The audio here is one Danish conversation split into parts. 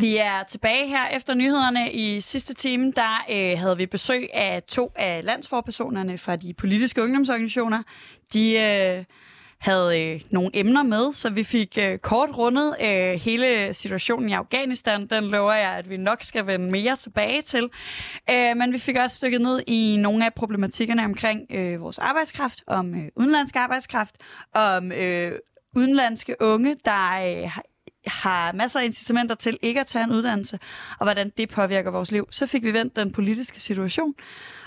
Vi er tilbage her efter nyhederne. I sidste time der øh, havde vi besøg af to af landsforpersonerne fra de politiske ungdomsorganisationer. De øh, havde øh, nogle emner med, så vi fik øh, kort rundet øh, hele situationen i Afghanistan. Den lover jeg, at vi nok skal vende mere tilbage til. Øh, men vi fik også stykket ned i nogle af problematikkerne omkring øh, vores arbejdskraft, om øh, udenlandsk arbejdskraft, om øh, udenlandske unge, der øh, har masser af incitamenter til ikke at tage en uddannelse, og hvordan det påvirker vores liv. Så fik vi vendt den politiske situation,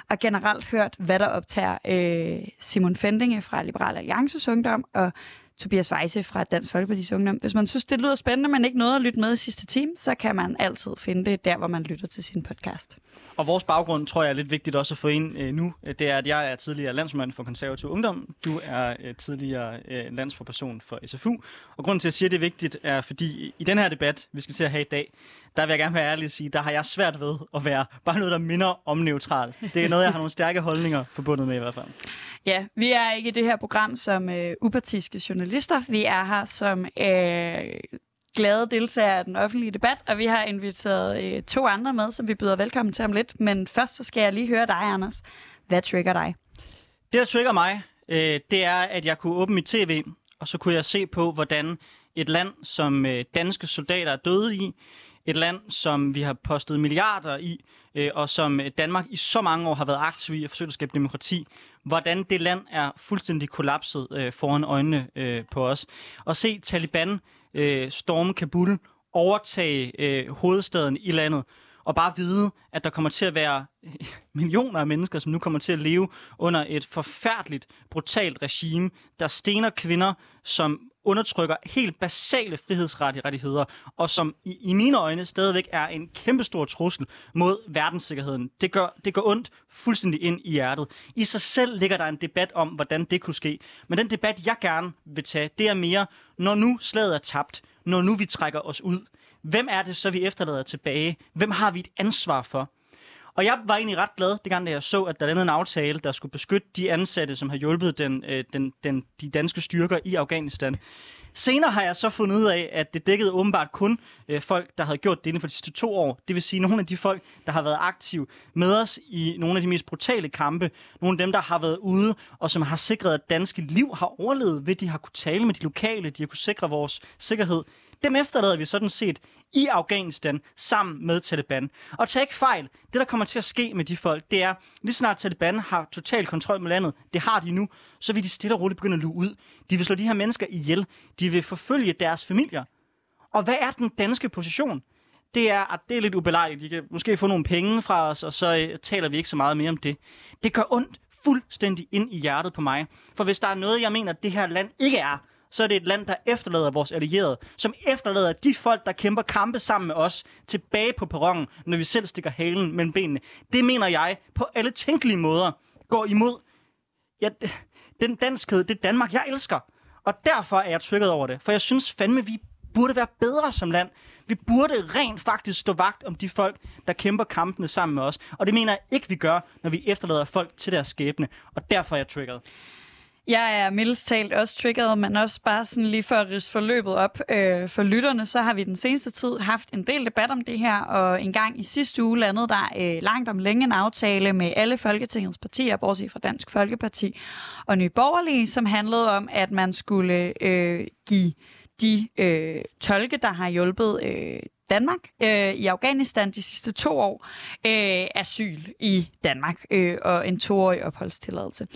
og generelt hørt, hvad der optager øh, Simon Fendinge fra Liberal Alliances Ungdom, og Tobias Weisse fra Dansk Folkeparti's Ungdom. Hvis man synes, det lyder spændende, men ikke noget at lytte med i sidste time, så kan man altid finde det der, hvor man lytter til sin podcast. Og vores baggrund, tror jeg, er lidt vigtigt også at få ind øh, nu. Det er, at jeg er tidligere landsmand for konservativ ungdom. Du er øh, tidligere øh, landsforperson for SFU. Og grunden til, at jeg siger, at det er vigtigt, er fordi i den her debat, vi skal til at have i dag, der vil jeg gerne være ærlig at sige, der har jeg svært ved at være bare noget, der minder om neutral. Det er noget, jeg har nogle stærke holdninger forbundet med i hvert fald. Ja, vi er ikke i det her program som øh, upartiske journalister. Vi er her som øh, glade deltagere af den offentlige debat, og vi har inviteret øh, to andre med, som vi byder velkommen til om lidt. Men først så skal jeg lige høre dig, Anders. Hvad trigger dig? Det, der trigger mig, øh, det er, at jeg kunne åbne mit tv, og så kunne jeg se på, hvordan et land, som øh, danske soldater er døde i, et land, som vi har postet milliarder i, øh, og som Danmark i så mange år har været aktiv i at forsøge at skabe demokrati, hvordan det land er fuldstændig kollapset øh, foran øjnene øh, på os. Og se Taliban øh, storme Kabul, overtage øh, hovedstaden i landet, og bare vide, at der kommer til at være millioner af mennesker, som nu kommer til at leve under et forfærdeligt, brutalt regime, der stener kvinder, som undertrykker helt basale frihedsrettigheder, og som i, i mine øjne stadigvæk er en kæmpestor trussel mod verdenssikkerheden. Det gør, det gør ondt fuldstændig ind i hjertet. I sig selv ligger der en debat om, hvordan det kunne ske. Men den debat, jeg gerne vil tage, det er mere, når nu slaget er tabt, når nu vi trækker os ud, hvem er det så, vi efterlader tilbage? Hvem har vi et ansvar for? Og jeg var egentlig ret glad, det gang, jeg så, at der landede en aftale, der skulle beskytte de ansatte, som har hjulpet den, øh, den, den, de danske styrker i Afghanistan. Senere har jeg så fundet ud af, at det dækkede åbenbart kun øh, folk, der havde gjort det inden for de sidste to år. Det vil sige nogle af de folk, der har været aktive med os i nogle af de mest brutale kampe. Nogle af dem, der har været ude, og som har sikret, at danske liv har overlevet ved, at de har kunne tale med de lokale, de har kunne sikre vores sikkerhed. Dem efterlader vi sådan set i Afghanistan sammen med Taliban. Og tag ikke fejl, det der kommer til at ske med de folk, det er, lige snart Taliban har total kontrol med landet, det har de nu, så vil de stille og roligt begynde at luge ud. De vil slå de her mennesker ihjel. De vil forfølge deres familier. Og hvad er den danske position? det er, at det er lidt ubelejligt. De kan måske få nogle penge fra os, og så øh, taler vi ikke så meget mere om det. Det gør ondt fuldstændig ind i hjertet på mig. For hvis der er noget, jeg mener, at det her land ikke er, så er det et land, der efterlader vores allierede, som efterlader de folk, der kæmper kampe sammen med os, tilbage på perronen, når vi selv stikker halen mellem benene. Det mener jeg på alle tænkelige måder går imod ja, den danskhed, det Danmark, jeg elsker. Og derfor er jeg trykket over det, for jeg synes fandme, vi burde være bedre som land. Vi burde rent faktisk stå vagt om de folk, der kæmper kampene sammen med os. Og det mener jeg ikke, vi gør, når vi efterlader folk til deres skæbne. Og derfor er jeg trykket. Jeg er mildest talt også triggeret, men også bare sådan lige for at rise forløbet op øh, for lytterne, så har vi den seneste tid haft en del debat om det her, og en gang i sidste uge landede der øh, langt om længe en aftale med alle Folketingets partier, bortset fra Dansk Folkeparti og Nye Borgerlige, som handlede om, at man skulle øh, give de øh, tolke, der har hjulpet øh, Danmark øh, i Afghanistan de sidste to år øh, asyl i Danmark øh, og en toårig opholdstilladelse.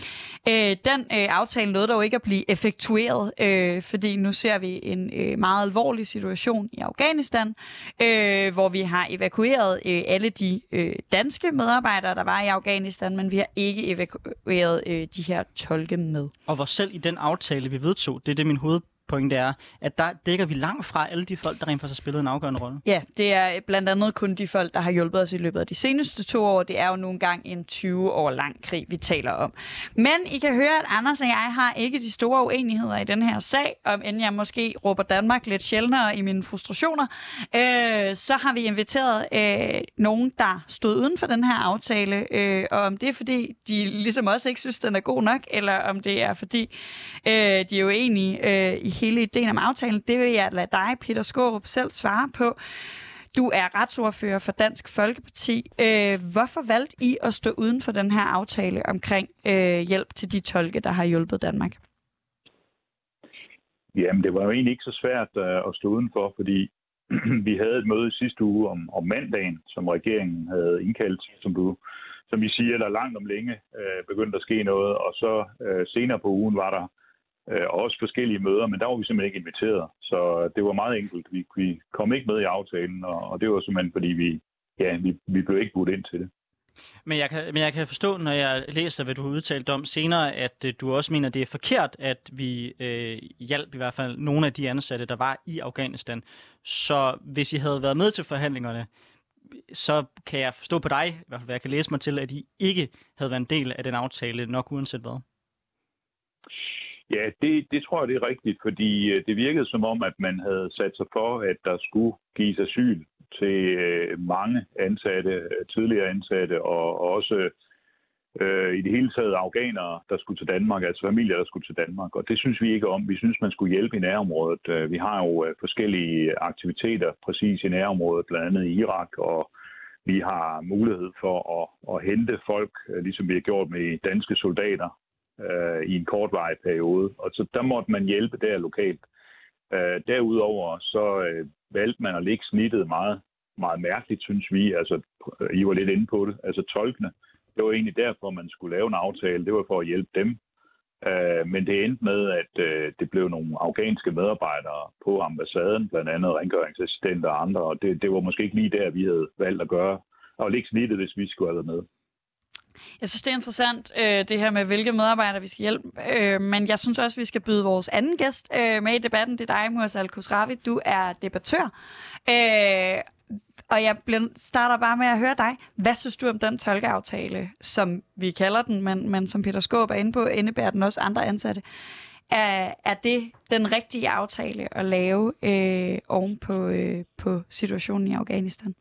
Øh, den øh, aftale nåede dog ikke at blive effektueret, øh, fordi nu ser vi en øh, meget alvorlig situation i Afghanistan, øh, hvor vi har evakueret øh, alle de øh, danske medarbejdere, der var i Afghanistan, men vi har ikke evakueret øh, de her tolke med. Og hvor selv i den aftale, vi vedtog, det er det min hoved pointe er, at der dækker vi langt fra alle de folk, der rent faktisk har spillet en afgørende rolle. Ja, det er blandt andet kun de folk, der har hjulpet os i løbet af de seneste to år. Det er jo nogle gange en 20 år lang krig, vi taler om. Men I kan høre, at Anders og jeg har ikke de store uenigheder i den her sag, om end jeg måske råber Danmark lidt sjældnere i mine frustrationer. Øh, så har vi inviteret øh, nogen, der stod uden for den her aftale, øh, og om det er fordi, de ligesom også ikke synes, den er god nok, eller om det er fordi, øh, de er uenige enige øh, i hele ideen om aftalen, det vil jeg lade dig, Peter Skårup, selv svare på. Du er retsordfører for Dansk Folkeparti. Øh, hvorfor valgte I at stå uden for den her aftale omkring øh, hjælp til de tolke, der har hjulpet Danmark? Jamen, det var jo egentlig ikke så svært uh, at stå udenfor, fordi vi havde et møde sidste uge om, om mandagen, som regeringen havde indkaldt, som du som vi siger, der langt om længe uh, begyndte at ske noget, og så uh, senere på ugen var der Øh, og også forskellige møder, men der var vi simpelthen ikke inviteret. Så det var meget enkelt. Vi, vi kom ikke med i aftalen, og, og det var simpelthen, fordi vi, ja, vi, vi blev ikke budt ind til det. Men jeg, kan, men jeg kan forstå, når jeg læser, hvad du har udtalt om senere, at øh, du også mener, det er forkert, at vi øh, hjalp i hvert fald nogle af de ansatte, der var i Afghanistan. Så hvis I havde været med til forhandlingerne, så kan jeg forstå på dig, i hvert fald hvad jeg kan læse mig til, at I ikke havde været en del af den aftale, nok uanset hvad. Ja, det, det tror jeg, det er rigtigt, fordi øh, det virkede som om, at man havde sat sig for, at der skulle gives asyl til øh, mange ansatte, øh, tidligere ansatte, og også øh, i det hele taget afghanere, der skulle til Danmark, altså familier, der skulle til Danmark. Og det synes vi ikke om. Vi synes, man skulle hjælpe i nærområdet. Vi har jo forskellige aktiviteter præcis i nærområdet, blandt andet i Irak, og vi har mulighed for at, at hente folk, ligesom vi har gjort med danske soldater, øh, i en kortvarig periode. Og så der måtte man hjælpe der lokalt. Øh, derudover så øh, valgte man at lægge snittet meget, meget mærkeligt, synes vi. Altså, øh, I var lidt inde på det. Altså tolkene. Det var egentlig derfor, man skulle lave en aftale. Det var for at hjælpe dem. Øh, men det endte med, at øh, det blev nogle afghanske medarbejdere på ambassaden, blandt andet rengøringsassistenter og andre, og det, det var måske ikke lige der, vi havde valgt at gøre, og lægge snittet, hvis vi skulle have været med. Jeg synes, det er interessant, øh, det her med, hvilke medarbejdere vi skal hjælpe. Øh, men jeg synes også, vi skal byde vores anden gæst øh, med i debatten. Det er dig, Mursal Kusravi. Du er debattør. Øh, og jeg starter bare med at høre dig. Hvad synes du om den tolkeaftale, som vi kalder den, men, men som Peter Skåb er inde på, indebærer den også andre ansatte? Er, er det den rigtige aftale at lave øh, oven på, øh, på situationen i Afghanistan?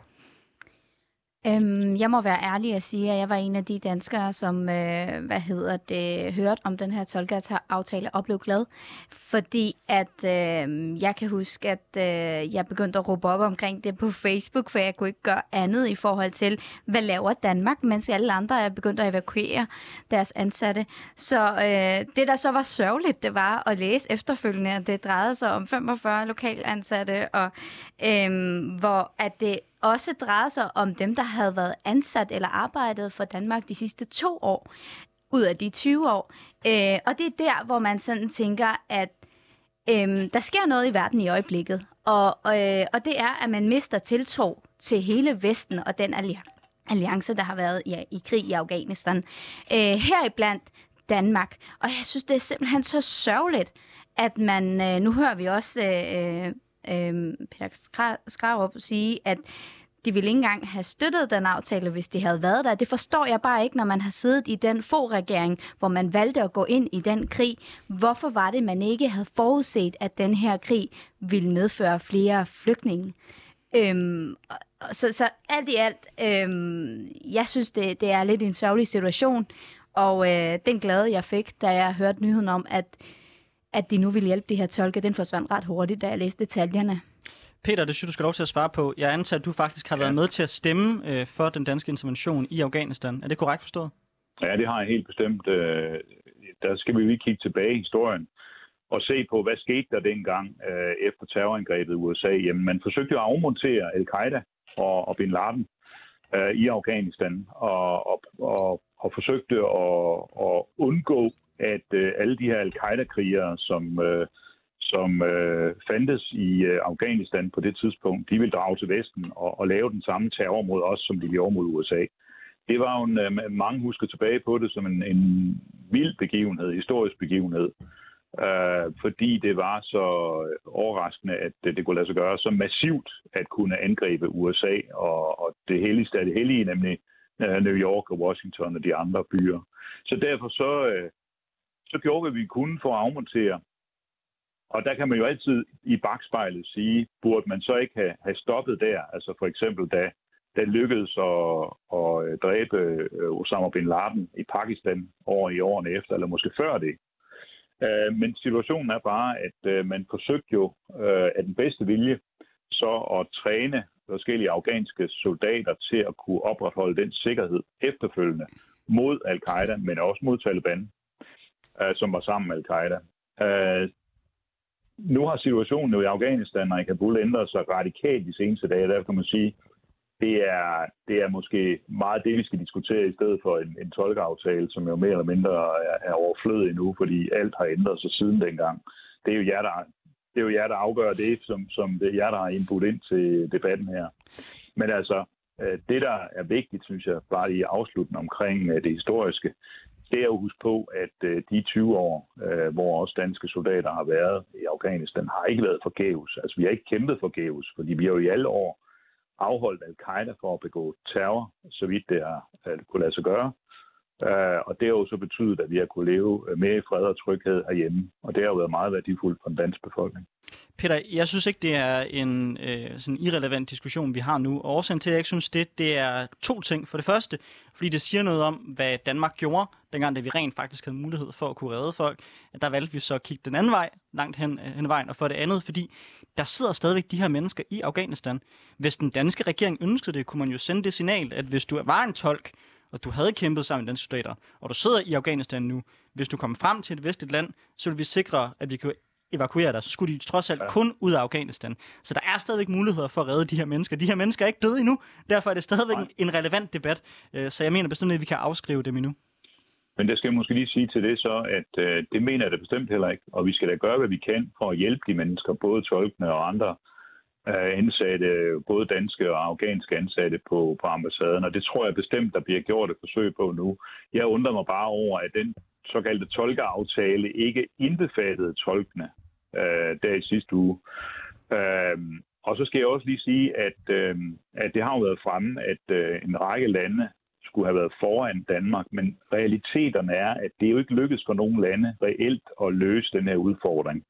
Øhm, jeg må være ærlig og sige, at jeg var en af de danskere, som øh, hvad hedder det, hørte om den her tolkeaftale og blev glad. Fordi at øh, jeg kan huske, at øh, jeg begyndte at råbe op omkring det på Facebook, for jeg kunne ikke gøre andet i forhold til, hvad laver Danmark, mens alle andre er begyndt at evakuere deres ansatte. Så øh, det, der så var sørgeligt, det var at læse efterfølgende, at det drejede sig om 45 lokalansatte, og øh, hvor at det også drejede sig om dem, der havde været ansat eller arbejdet for Danmark de sidste to år ud af de 20 år. Øh, og det er der, hvor man sådan tænker, at øh, der sker noget i verden i øjeblikket. Og, øh, og det er, at man mister tiltro til hele Vesten og den alliance, der har været i, i krig i Afghanistan. Øh, heriblandt Danmark. Og jeg synes, det er simpelthen så sørgeligt, at man, øh, nu hører vi også øh, øh, Peter Skrarup sige, at de ville ikke engang have støttet den aftale, hvis de havde været der. Det forstår jeg bare ikke, når man har siddet i den få regering, hvor man valgte at gå ind i den krig. Hvorfor var det, man ikke havde forudset, at den her krig ville medføre flere flygtninge? Øhm, så, så alt i alt, øhm, jeg synes, det, det er lidt en sørgelig situation, og øh, den glæde, jeg fik, da jeg hørte nyheden om, at at de nu vil hjælpe de her tolke, den forsvandt ret hurtigt, da jeg læste detaljerne. Peter, det synes du skal lov til at svare på. Jeg antager, at du faktisk har været med til at stemme øh, for den danske intervention i Afghanistan. Er det korrekt forstået? Ja, det har jeg helt bestemt. Øh, der skal vi lige kigge tilbage i historien og se på, hvad skete der dengang øh, efter terrorangrebet i USA. Jamen, man forsøgte jo at afmontere al-Qaida og, og Bin Laden øh, i Afghanistan, og, og, og, og forsøgte at, at undgå at øh, alle de her al-Qaida-krigere, som, øh, som øh, fandtes i øh, Afghanistan på det tidspunkt, de ville drage til Vesten og, og lave den samme terror mod os, som de gjorde mod USA. Det var jo en, øh, mange husker tilbage på det som en, en vild begivenhed, historisk begivenhed, øh, fordi det var så overraskende, at det, det kunne lade sig gøre så massivt at kunne angribe USA og, og det helligste af det hellige, nemlig øh, New York og Washington og de andre byer. Så derfor så, øh, så gjorde vi, hvad vi kunne for at afmontere. Og der kan man jo altid i bagspejlet sige, burde man så ikke have, have stoppet der? Altså for eksempel, da da lykkedes at, at øh, dræbe øh, Osama Bin Laden i Pakistan over i årene efter, eller måske før det. Øh, men situationen er bare, at man forsøgte jo af den bedste vilje så at træne forskellige afghanske soldater til at kunne opretholde den sikkerhed efterfølgende mod al-Qaida, men også mod Taliban, øh, som var sammen med al-Qaida. Øh, nu har situationen jo i Afghanistan og i Kabul ændret sig radikalt de seneste dage, derfor kan man sige, det er, det er måske meget det, vi skal diskutere i stedet for en, en tolkeaftale, som jo mere eller mindre er, er overflødig nu, fordi alt har ændret sig siden dengang. Det er jo jer, der, det er jo jer, der afgør det, som, som det er jer, der har indbudt ind til debatten her. Men altså, øh, det der er vigtigt, synes jeg, bare lige afslutten omkring øh, det historiske, det er at huske på, at øh, de 20 år, øh, hvor også danske soldater har været i Afghanistan, har ikke været forgæves. Altså, vi har ikke kæmpet forgæves, fordi vi har jo i alle år afholdt al-Qaida for at begå terror, så vidt det har øh, kunne lade sig gøre. Uh, og det har jo så betydet, at vi har kunne leve mere i fred og tryghed herhjemme. Og det har jo været meget værdifuldt for den danske befolkning. Peter, jeg synes ikke, det er en øh, sådan irrelevant diskussion, vi har nu. Og årsagen til, at jeg ikke synes det, det er to ting. For det første, fordi det siger noget om, hvad Danmark gjorde, dengang da vi rent faktisk havde mulighed for at kunne redde folk. Der valgte vi så at kigge den anden vej, langt hen, øh, hen vejen. Og for det andet, fordi der sidder stadigvæk de her mennesker i Afghanistan. Hvis den danske regering ønskede det, kunne man jo sende det signal, at hvis du var en tolk, og du havde kæmpet sammen med danske soldater, og du sidder i Afghanistan nu, hvis du kommer frem til et vestligt land, så vil vi sikre, at vi kan evakuere dig, så skulle de trods alt ja. kun ud af Afghanistan. Så der er stadigvæk muligheder for at redde de her mennesker. De her mennesker er ikke døde endnu, derfor er det stadigvæk Nej. en relevant debat. Øh, så jeg mener bestemt, at vi kan afskrive dem endnu. Men det skal jeg måske lige sige til det så, at øh, det mener jeg da bestemt heller ikke. Og vi skal da gøre, hvad vi kan for at hjælpe de mennesker, både tolkene og andre øh, ansatte, både danske og afghanske ansatte på, på ambassaden. Og det tror jeg bestemt, der bliver gjort et forsøg på nu. Jeg undrer mig bare over, at den såkaldte tolkeaftale ikke indbefattede tolkene øh, der i sidste uge. Øh, og så skal jeg også lige sige, at, øh, at det har jo været fremme, at øh, en række lande skulle have været foran Danmark, men realiteterne er, at det jo ikke lykkedes for nogen lande reelt at løse den her udfordring,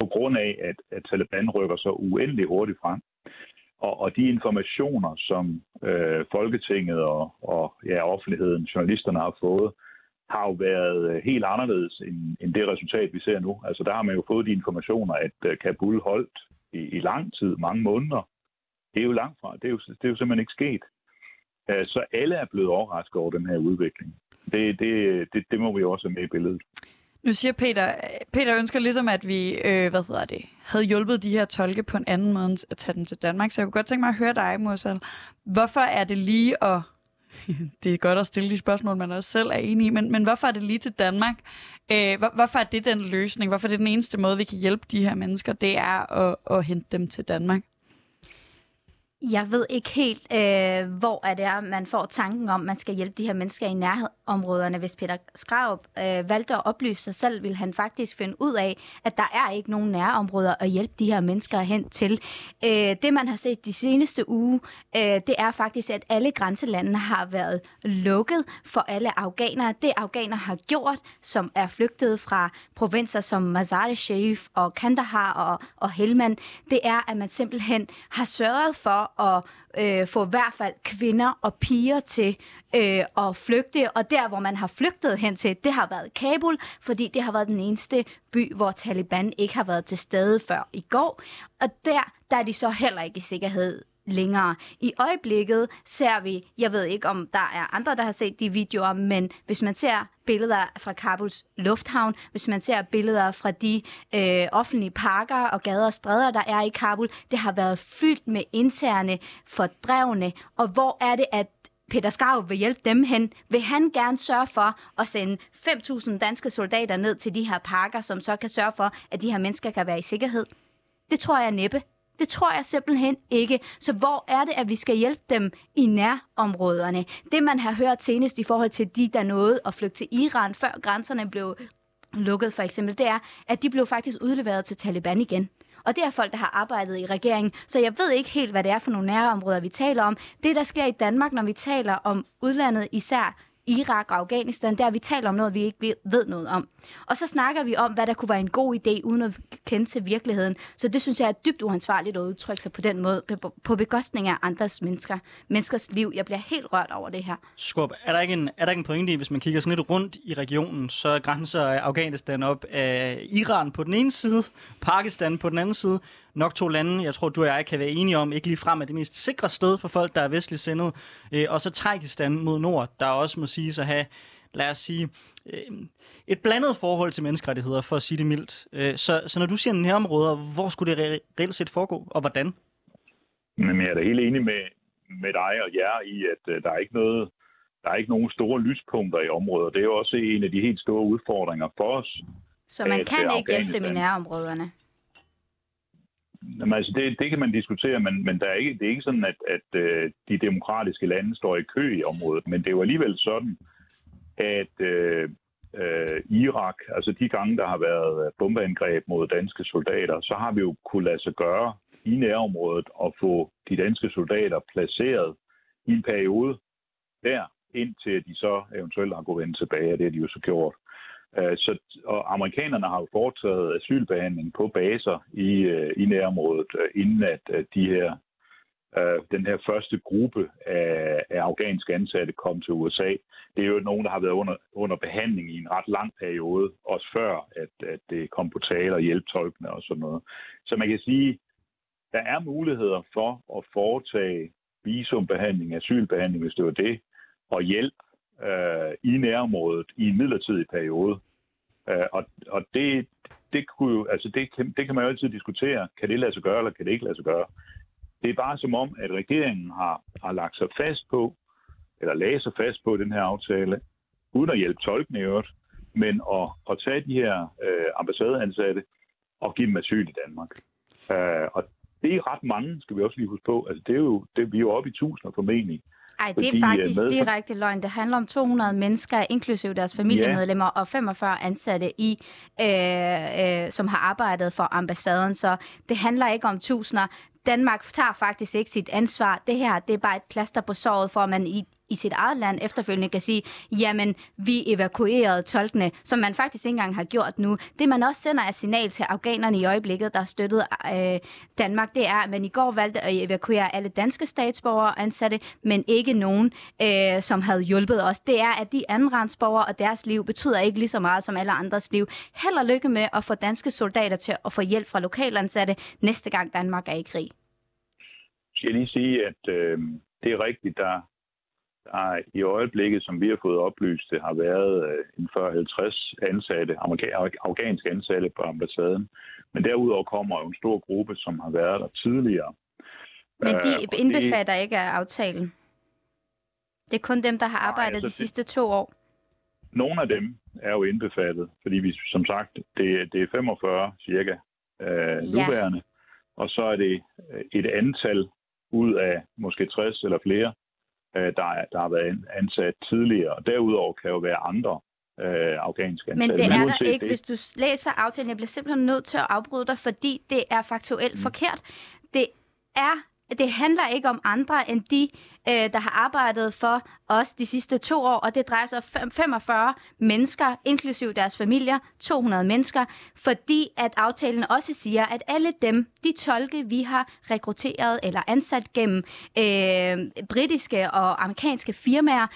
på grund af, at, at Taliban rykker så uendelig hurtigt frem. Og, og de informationer, som øh, Folketinget og, og ja, offentligheden, journalisterne har fået, har jo været øh, helt anderledes end, end det resultat, vi ser nu. Altså der har man jo fået de informationer, at øh, Kabul holdt i, i lang tid, mange måneder. Det er jo langt fra. Det er jo, det er jo simpelthen ikke sket. Øh, så alle er blevet overrasket over den her udvikling. Det, det, det, det må vi også have med i billedet. Nu siger Peter, Peter ønsker ligesom, at vi øh, hvad hedder det, havde hjulpet de her tolke på en anden måde at tage dem til Danmark. Så jeg kunne godt tænke mig at høre dig, Mursal. Hvorfor er det lige at... det er godt at stille de spørgsmål, man også selv er enig i, men, men hvorfor er det lige til Danmark? Øh, hvor, hvorfor er det den løsning? Hvorfor er det den eneste måde, vi kan hjælpe de her mennesker? Det er at, at hente dem til Danmark. Jeg ved ikke helt, øh, hvor er det er, man får tanken om, at man skal hjælpe de her mennesker i nærområderne. Hvis Peter Skrav øh, valgte at oplyse sig selv, vil han faktisk finde ud af, at der er ikke nogen nærområder at hjælpe de her mennesker hen til. Øh, det, man har set de seneste uge, øh, det er faktisk, at alle grænselandene har været lukket for alle afghanere. Det afghanere har gjort, som er flygtet fra provinser som Mazar-e-Sharif og Kandahar og, og Helmand, det er, at man simpelthen har sørget for at øh, få i hvert fald kvinder og piger til øh, at flygte. Og der, hvor man har flygtet hen til, det har været Kabul, fordi det har været den eneste by, hvor Taliban ikke har været til stede før i går. Og der, der er de så heller ikke i sikkerhed længere. I øjeblikket ser vi, jeg ved ikke om der er andre, der har set de videoer, men hvis man ser billeder fra Kabuls lufthavn, hvis man ser billeder fra de øh, offentlige parker og gader og stræder, der er i Kabul, det har været fyldt med interne fordrevne. Og hvor er det, at Peter Skarv vil hjælpe dem hen, vil han gerne sørge for at sende 5.000 danske soldater ned til de her parker, som så kan sørge for, at de her mennesker kan være i sikkerhed? Det tror jeg næppe. Det tror jeg simpelthen ikke. Så hvor er det, at vi skal hjælpe dem i nærområderne? Det, man har hørt senest i forhold til de, der nåede at flygte til Iran, før grænserne blev lukket for eksempel, det er, at de blev faktisk udleveret til Taliban igen. Og det er folk, der har arbejdet i regeringen. Så jeg ved ikke helt, hvad det er for nogle nærområder, vi taler om. Det, der sker i Danmark, når vi taler om udlandet, især Irak og Afghanistan, der vi taler om noget, vi ikke ved noget om. Og så snakker vi om, hvad der kunne være en god idé, uden at kende til virkeligheden. Så det synes jeg er dybt uansvarligt at udtrykke sig på den måde, på bekostning af andres mennesker, menneskers liv. Jeg bliver helt rørt over det her. Skub, er der ikke en, er der ikke en pointe i, hvis man kigger sådan lidt rundt i regionen, så grænser Afghanistan op af Iran på den ene side, Pakistan på den anden side, nok to lande, jeg tror, du og jeg kan være enige om, ikke lige frem er det mest sikre sted for folk, der er vestligt sendet. Øh, og så Tajikistan mod nord, der også må sige at have, lad os sige, øh, et blandet forhold til menneskerettigheder, for at sige det mildt. Øh, så, så når du siger nærområder, hvor skulle det reelt set foregå, og hvordan? Men jeg er da helt enig med, med dig og jer i, at uh, der er ikke noget, der er ikke nogen store lyspunkter i området. Det er jo også en af de helt store udfordringer for os. Så man kan ikke hjælpe dem i nærområderne? Jamen, altså det, det kan man diskutere, men, men der er ikke, det er ikke sådan, at, at øh, de demokratiske lande står i kø i området. Men det er jo alligevel sådan, at øh, øh Irak, altså de gange, der har været bombeangreb mod danske soldater, så har vi jo kunne lade sig gøre i nærområdet at få de danske soldater placeret i en periode der, indtil de så eventuelt har gået vende tilbage, og det har de jo så gjort. Øh, så, og amerikanerne har jo foretaget asylbehandling på baser i, øh, i nærområdet, øh, inden at, at de her, øh, den her første gruppe af, af afghanske ansatte kom til USA. Det er jo nogen, der har været under, under behandling i en ret lang periode, også før at, at det kom på tale og hjælptolkene og sådan noget. Så man kan sige, der er muligheder for at foretage visumbehandling, asylbehandling, hvis det var det, og hjælp øh, i nærområdet i en midlertidig periode. Øh, og og det, det, kunne jo, altså det, kan, det kan man jo altid diskutere. Kan det lade sig gøre, eller kan det ikke lade sig gøre? Det er bare som om, at regeringen har, har lagt sig fast på, eller lagde sig fast på den her aftale, uden at hjælpe tolkene i øvrigt, men at, at tage de her øh, ambassadeansatte og give dem asyl i Danmark. Øh, og det er ret mange, skal vi også lige huske på. Altså, det er jo, det, vi er jo oppe i tusinder formentlig. Ej, det er fordi, faktisk med... direkte løgn. Det handler om 200 mennesker, inklusive deres familiemedlemmer, ja. og 45 ansatte, i, øh, øh, som har arbejdet for ambassaden. Så det handler ikke om tusinder. Danmark tager faktisk ikke sit ansvar. Det her, det er bare et plaster på såret, for at man i, i sit eget land efterfølgende kan sige, jamen, vi evakuerede tolkene, som man faktisk ikke engang har gjort nu. Det, man også sender et signal til afghanerne i øjeblikket, der støttede øh, Danmark, det er, at man i går valgte at evakuere alle danske statsborgere ansatte, men ikke nogen, øh, som havde hjulpet os. Det er, at de andenrandsborgere og deres liv betyder ikke lige så meget som alle andres liv. Held og lykke med at få danske soldater til at få hjælp fra lokalansatte næste gang Danmark er i krig. Jeg skal lige sige, at øh, det er rigtigt, der der i øjeblikket, som vi har fået oplyst, det har været øh, en 40-50 ansatte, afghanske ansatte på ambassaden. Men derudover kommer jo en stor gruppe, som har været der tidligere. Men de uh, indbefatter det, ikke af aftalen? Det er kun dem, der har arbejdet nej, altså de sidste to år? Nogle af dem er jo indbefattet, fordi vi, som sagt, det, det er 45 cirka uh, ja. nuværende, og så er det et antal ud af måske 60 eller flere, øh, der, er, der har været ansat tidligere. Og derudover kan jo være andre øh, afghanske ansatte. Men det er der ikke, det... hvis du læser aftalen. Jeg bliver simpelthen nødt til at afbryde dig, fordi det er faktuelt mm. forkert. Det er det handler ikke om andre end de, øh, der har arbejdet for os de sidste to år, og det drejer sig om 45 mennesker, inklusiv deres familier, 200 mennesker, fordi at aftalen også siger, at alle dem, de tolke, vi har rekrutteret eller ansat gennem øh, britiske og amerikanske firmaer,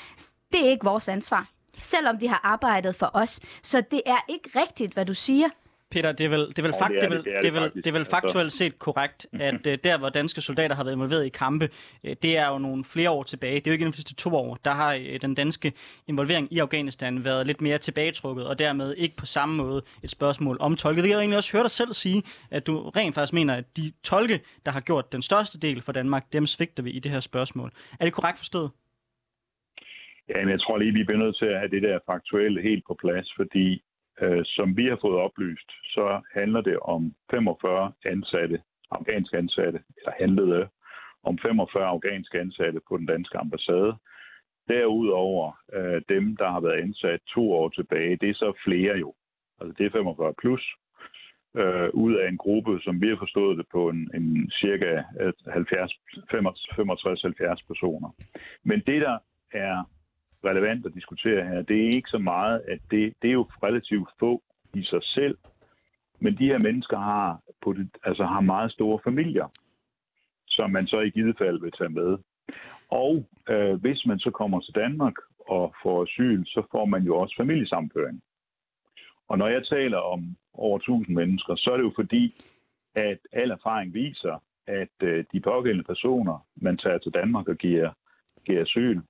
det er ikke vores ansvar selvom de har arbejdet for os. Så det er ikke rigtigt, hvad du siger. Peter, det er vel, det er vel, fakt, det er, det, det, er vel, det er vel faktuelt set korrekt, at uh, der, hvor danske soldater har været involveret i kampe, uh, det er jo nogle flere år tilbage. Det er jo ikke inden de sidste to år. Der har uh, den danske involvering i Afghanistan været lidt mere tilbagetrukket, og dermed ikke på samme måde et spørgsmål om tolke. Det har jeg egentlig også hørt dig selv sige, at du rent faktisk mener, at de tolke, der har gjort den største del for Danmark, dem svigter vi i det her spørgsmål. Er det korrekt forstået? Ja, men jeg tror lige, vi bliver nødt til at have det der faktuelle helt på plads, fordi Øh, som vi har fået oplyst, så handler det om 45 ansatte, afghanske ansatte, eller handlede om 45 afghanske ansatte på den danske ambassade. Derudover øh, dem, der har været ansat to år tilbage, det er så flere jo. Altså det er 45 plus, øh, ud af en gruppe, som vi har forstået det på en, en cirka øh, 65-70 personer. Men det, der er relevant at diskutere her, det er ikke så meget, at det, det er jo relativt få i sig selv, men de her mennesker har, på det, altså har meget store familier, som man så i givet fald vil tage med. Og øh, hvis man så kommer til Danmark og får asyl, så får man jo også familiesamføring. Og når jeg taler om over 1000 mennesker, så er det jo fordi, at al erfaring viser, at øh, de pågældende personer, man tager til Danmark og giver, giver asyl,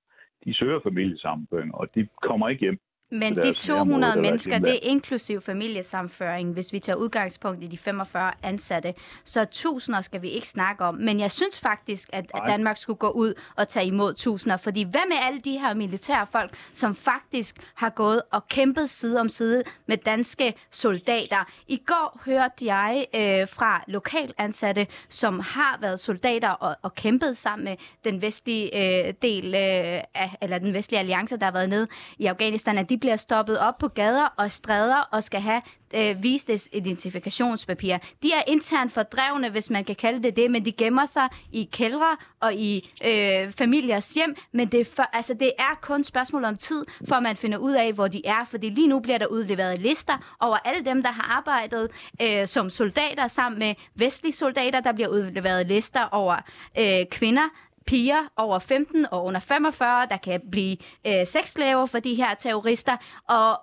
de søger familiesammenføring, og de kommer ikke hjem men de deres nærområde, 200 der er mennesker, det er inklusiv familiesamføring, hvis vi tager udgangspunkt i de 45 ansatte. Så tusinder skal vi ikke snakke om. Men jeg synes faktisk, at, Nej. Danmark skulle gå ud og tage imod tusinder. Fordi hvad med alle de her militære folk, som faktisk har gået og kæmpet side om side med danske soldater? I går hørte jeg øh, fra lokalt ansatte, som har været soldater og, og kæmpet sammen med den vestlige øh, del øh, af, eller den vestlige alliance, der har været nede i Afghanistan, at de bliver stoppet op på gader og stræder og skal have øh, vist deres identifikationspapir. De er internt fordrevne, hvis man kan kalde det det, men de gemmer sig i kældre og i øh, familiers hjem, men det for, altså, det er kun spørgsmål om tid, for man finder ud af, hvor de er, fordi lige nu bliver der udleveret lister over alle dem, der har arbejdet øh, som soldater sammen med vestlige soldater, der bliver udleveret lister over øh, kvinder, piger over 15 og under 45, der kan blive øh, sexslaver for de her terrorister. Og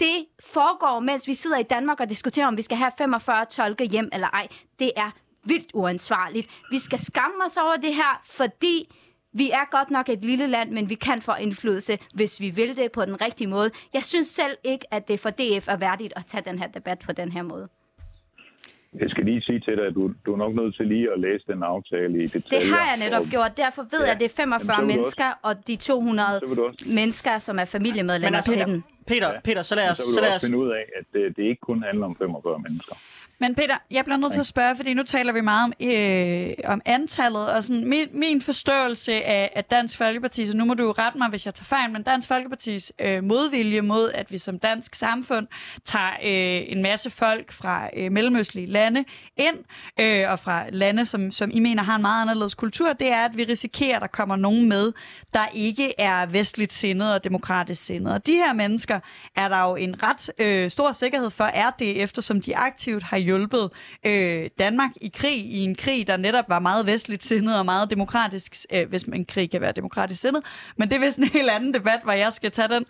det foregår, mens vi sidder i Danmark og diskuterer, om vi skal have 45 tolke hjem eller ej. Det er vildt uansvarligt. Vi skal skamme os over det her, fordi vi er godt nok et lille land, men vi kan få indflydelse, hvis vi vil det på den rigtige måde. Jeg synes selv ikke, at det for DF er værdigt at tage den her debat på den her måde. Jeg skal lige sige til dig, at du, du er nok nødt til lige at læse den aftale i detaljer. Det har jeg netop og, gjort. Derfor ved Ja. jeg, at det er 45 Jamen, mennesker, og de 200 Så vil du også, mennesker, som er familiemedlemmer Men altså, til Peter, den. Peter, Ja. Peter, så lad os... så Så vil lad også os finde ud af, at det, det ikke kun handler om 45 mennesker. Men Peter, jeg bliver nødt til at spørge, fordi nu taler vi meget om, øh, om antallet, og sådan min, min forståelse af, af Dansk Folkeparti, så nu må du rette mig, hvis jeg tager fejl, men Dansk Folkepartis øh, modvilje mod, at vi som dansk samfund tager øh, en masse folk fra øh, mellemøstlige lande ind, øh, og fra lande, som, som I mener har en meget anderledes kultur, det er, at vi risikerer, at der kommer nogen med, der ikke er vestligt sindet og demokratisk sindet. Og de her mennesker er der jo en ret øh, stor sikkerhed for, er det, eftersom de aktivt har hjulpet øh, Danmark i krig, i en krig, der netop var meget vestligt sindet og meget demokratisk, øh, hvis en krig kan være demokratisk sindet. Men det er vist en helt anden debat, hvor jeg skal tage den.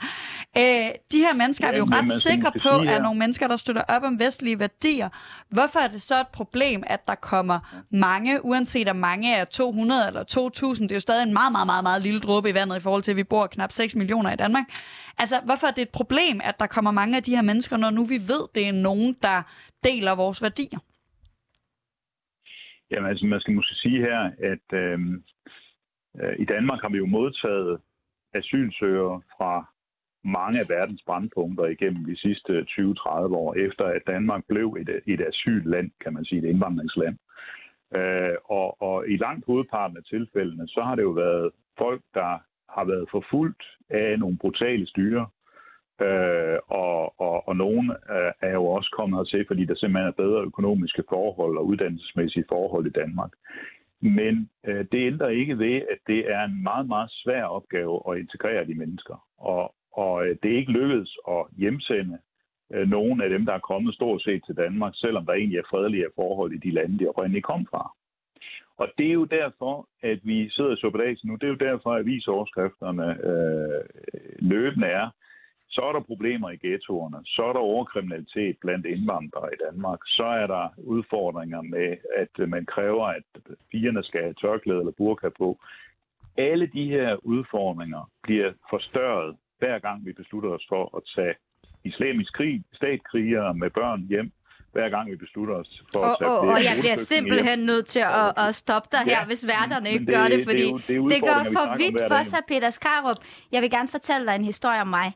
Øh, de her mennesker ja, er vi jo Ja, ret sikre på, sige er her- nogle mennesker, der støtter op om vestlige værdier. Hvorfor er det så et problem, at der kommer mange, uanset om mange er 200 eller 2000, det er jo stadig en meget, meget, meget, meget lille dråbe i vandet i forhold til, at vi bor knap 6 millioner i Danmark. Altså, hvorfor er det et problem, at der kommer mange af de her mennesker, når nu vi ved, det er nogen, der deler vores værdier? Jamen altså, man skal måske sige her, at øh, øh, i Danmark har vi jo modtaget asylsøgere fra mange af verdens brandpunkter igennem de sidste 20-30 år, efter at Danmark blev et, et asylland, kan man sige, et indvandringsland. Øh, og, og i langt hovedparten af tilfældene, så har det jo været folk, der har været forfulgt af nogle brutale styre, Øh, og, og, og nogen øh, er jo også kommet hertil, fordi der simpelthen er bedre økonomiske forhold og uddannelsesmæssige forhold i Danmark. Men øh, det ændrer ikke ved, at det er en meget, meget svær opgave at integrere de mennesker. Og, og øh, det er ikke lykkedes at hjemsende øh, nogen af dem, der er kommet stort set til Danmark, selvom der egentlig er fredelige forhold i de lande, de oprindeligt kom fra. Og det er jo derfor, at vi sidder i suppedagen nu. Det er jo derfor, at avisoverskrifterne øh, løbende er, så er der problemer i ghettoerne, så er der overkriminalitet blandt indvandrere i Danmark, så er der udfordringer med, at man kræver, at pigerne skal have tørklæde eller burka på. Alle de her udfordringer bliver forstørret, hver gang vi beslutter os for at tage islamisk krig, statkrigere med børn hjem, hver gang vi beslutter os for Og, at tage og, flere og jeg bliver simpelthen hjem. nødt til at, at stoppe dig her, Ja, hvis værterne ikke det- gør det, det fordi det er det går for vidt for sig, Peter Skarup. Jeg vil gerne fortælle dig en historie om mig.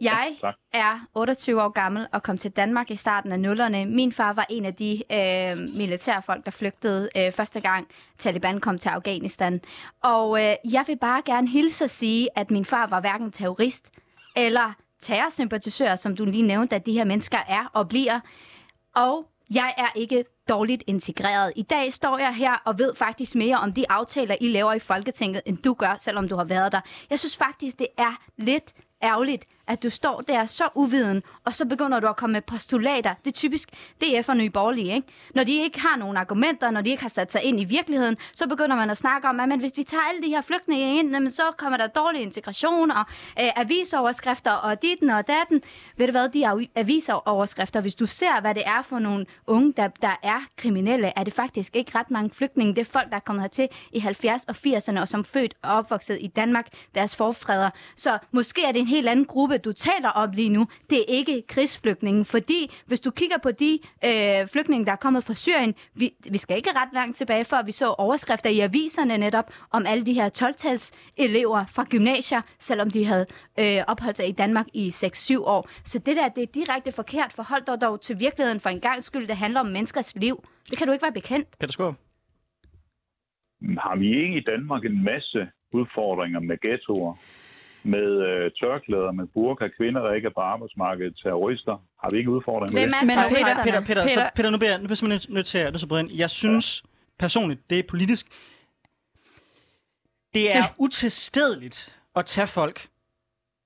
Jeg er 28 år gammel og kom til Danmark i starten af nullerne. Min far var en af de øh, militærfolk, der flygtede øh, første gang Taliban kom til Afghanistan. Og øh, jeg vil bare gerne hilse at sige, at min far var hverken terrorist eller terrorsympatisør, som du lige nævnte, at de her mennesker er og bliver. Og jeg er ikke dårligt integreret. I dag står jeg her og ved faktisk mere om de aftaler, I laver i Folketinget, end du gør, selvom du har været der. Jeg synes faktisk, det er lidt ærgerligt, at du står der så uviden, og så begynder du at komme med postulater. Det er typisk DF og Nye Borgerlige, ikke? Når de ikke har nogen argumenter, når de ikke har sat sig ind i virkeligheden, så begynder man at snakke om, at men hvis vi tager alle de her flygtninge ind, jamen, så kommer der dårlig integration og øh, avisoverskrifter og ditten og datten. Ved du hvad, de avisoverskrifter, hvis du ser, hvad det er for nogle unge, der, der er kriminelle, er det faktisk ikke ret mange flygtninge. Det er folk, der er kommet hertil i 70 og 80'erne, og som født og opvokset i Danmark, deres forfædre. Så måske er det en helt anden gruppe, du taler om lige nu. Det er ikke krigsflygtninge, fordi hvis du kigger på de øh, flygtninge, der er kommet fra Syrien, vi, vi skal ikke ret langt tilbage, før vi så overskrifter i aviserne netop om alle de her 12-tals elever fra gymnasier, selvom de havde øh, opholdt sig i Danmark i 6-7 år. Så det der, det er direkte forkert. Forhold dig dog til virkeligheden for en gang skyld. Det handler om menneskers liv. Det kan du ikke være bekendt. Peter Skåb. Har vi ikke i Danmark en masse udfordringer med ghettoer? Med øh, tørklæder, med burka, kvinder, der ikke er på arbejdsmarkedet, terrorister. Har vi ikke udfordringer med det? Men Peter, terroristerne? Peter, Peter, så, Peter- Peter, nu bliver jeg, nu bliver jeg simpelthen nødt til at, nu så bryde ind. Jeg synes personligt, det er politisk, det er utilstedeligt at tage folk,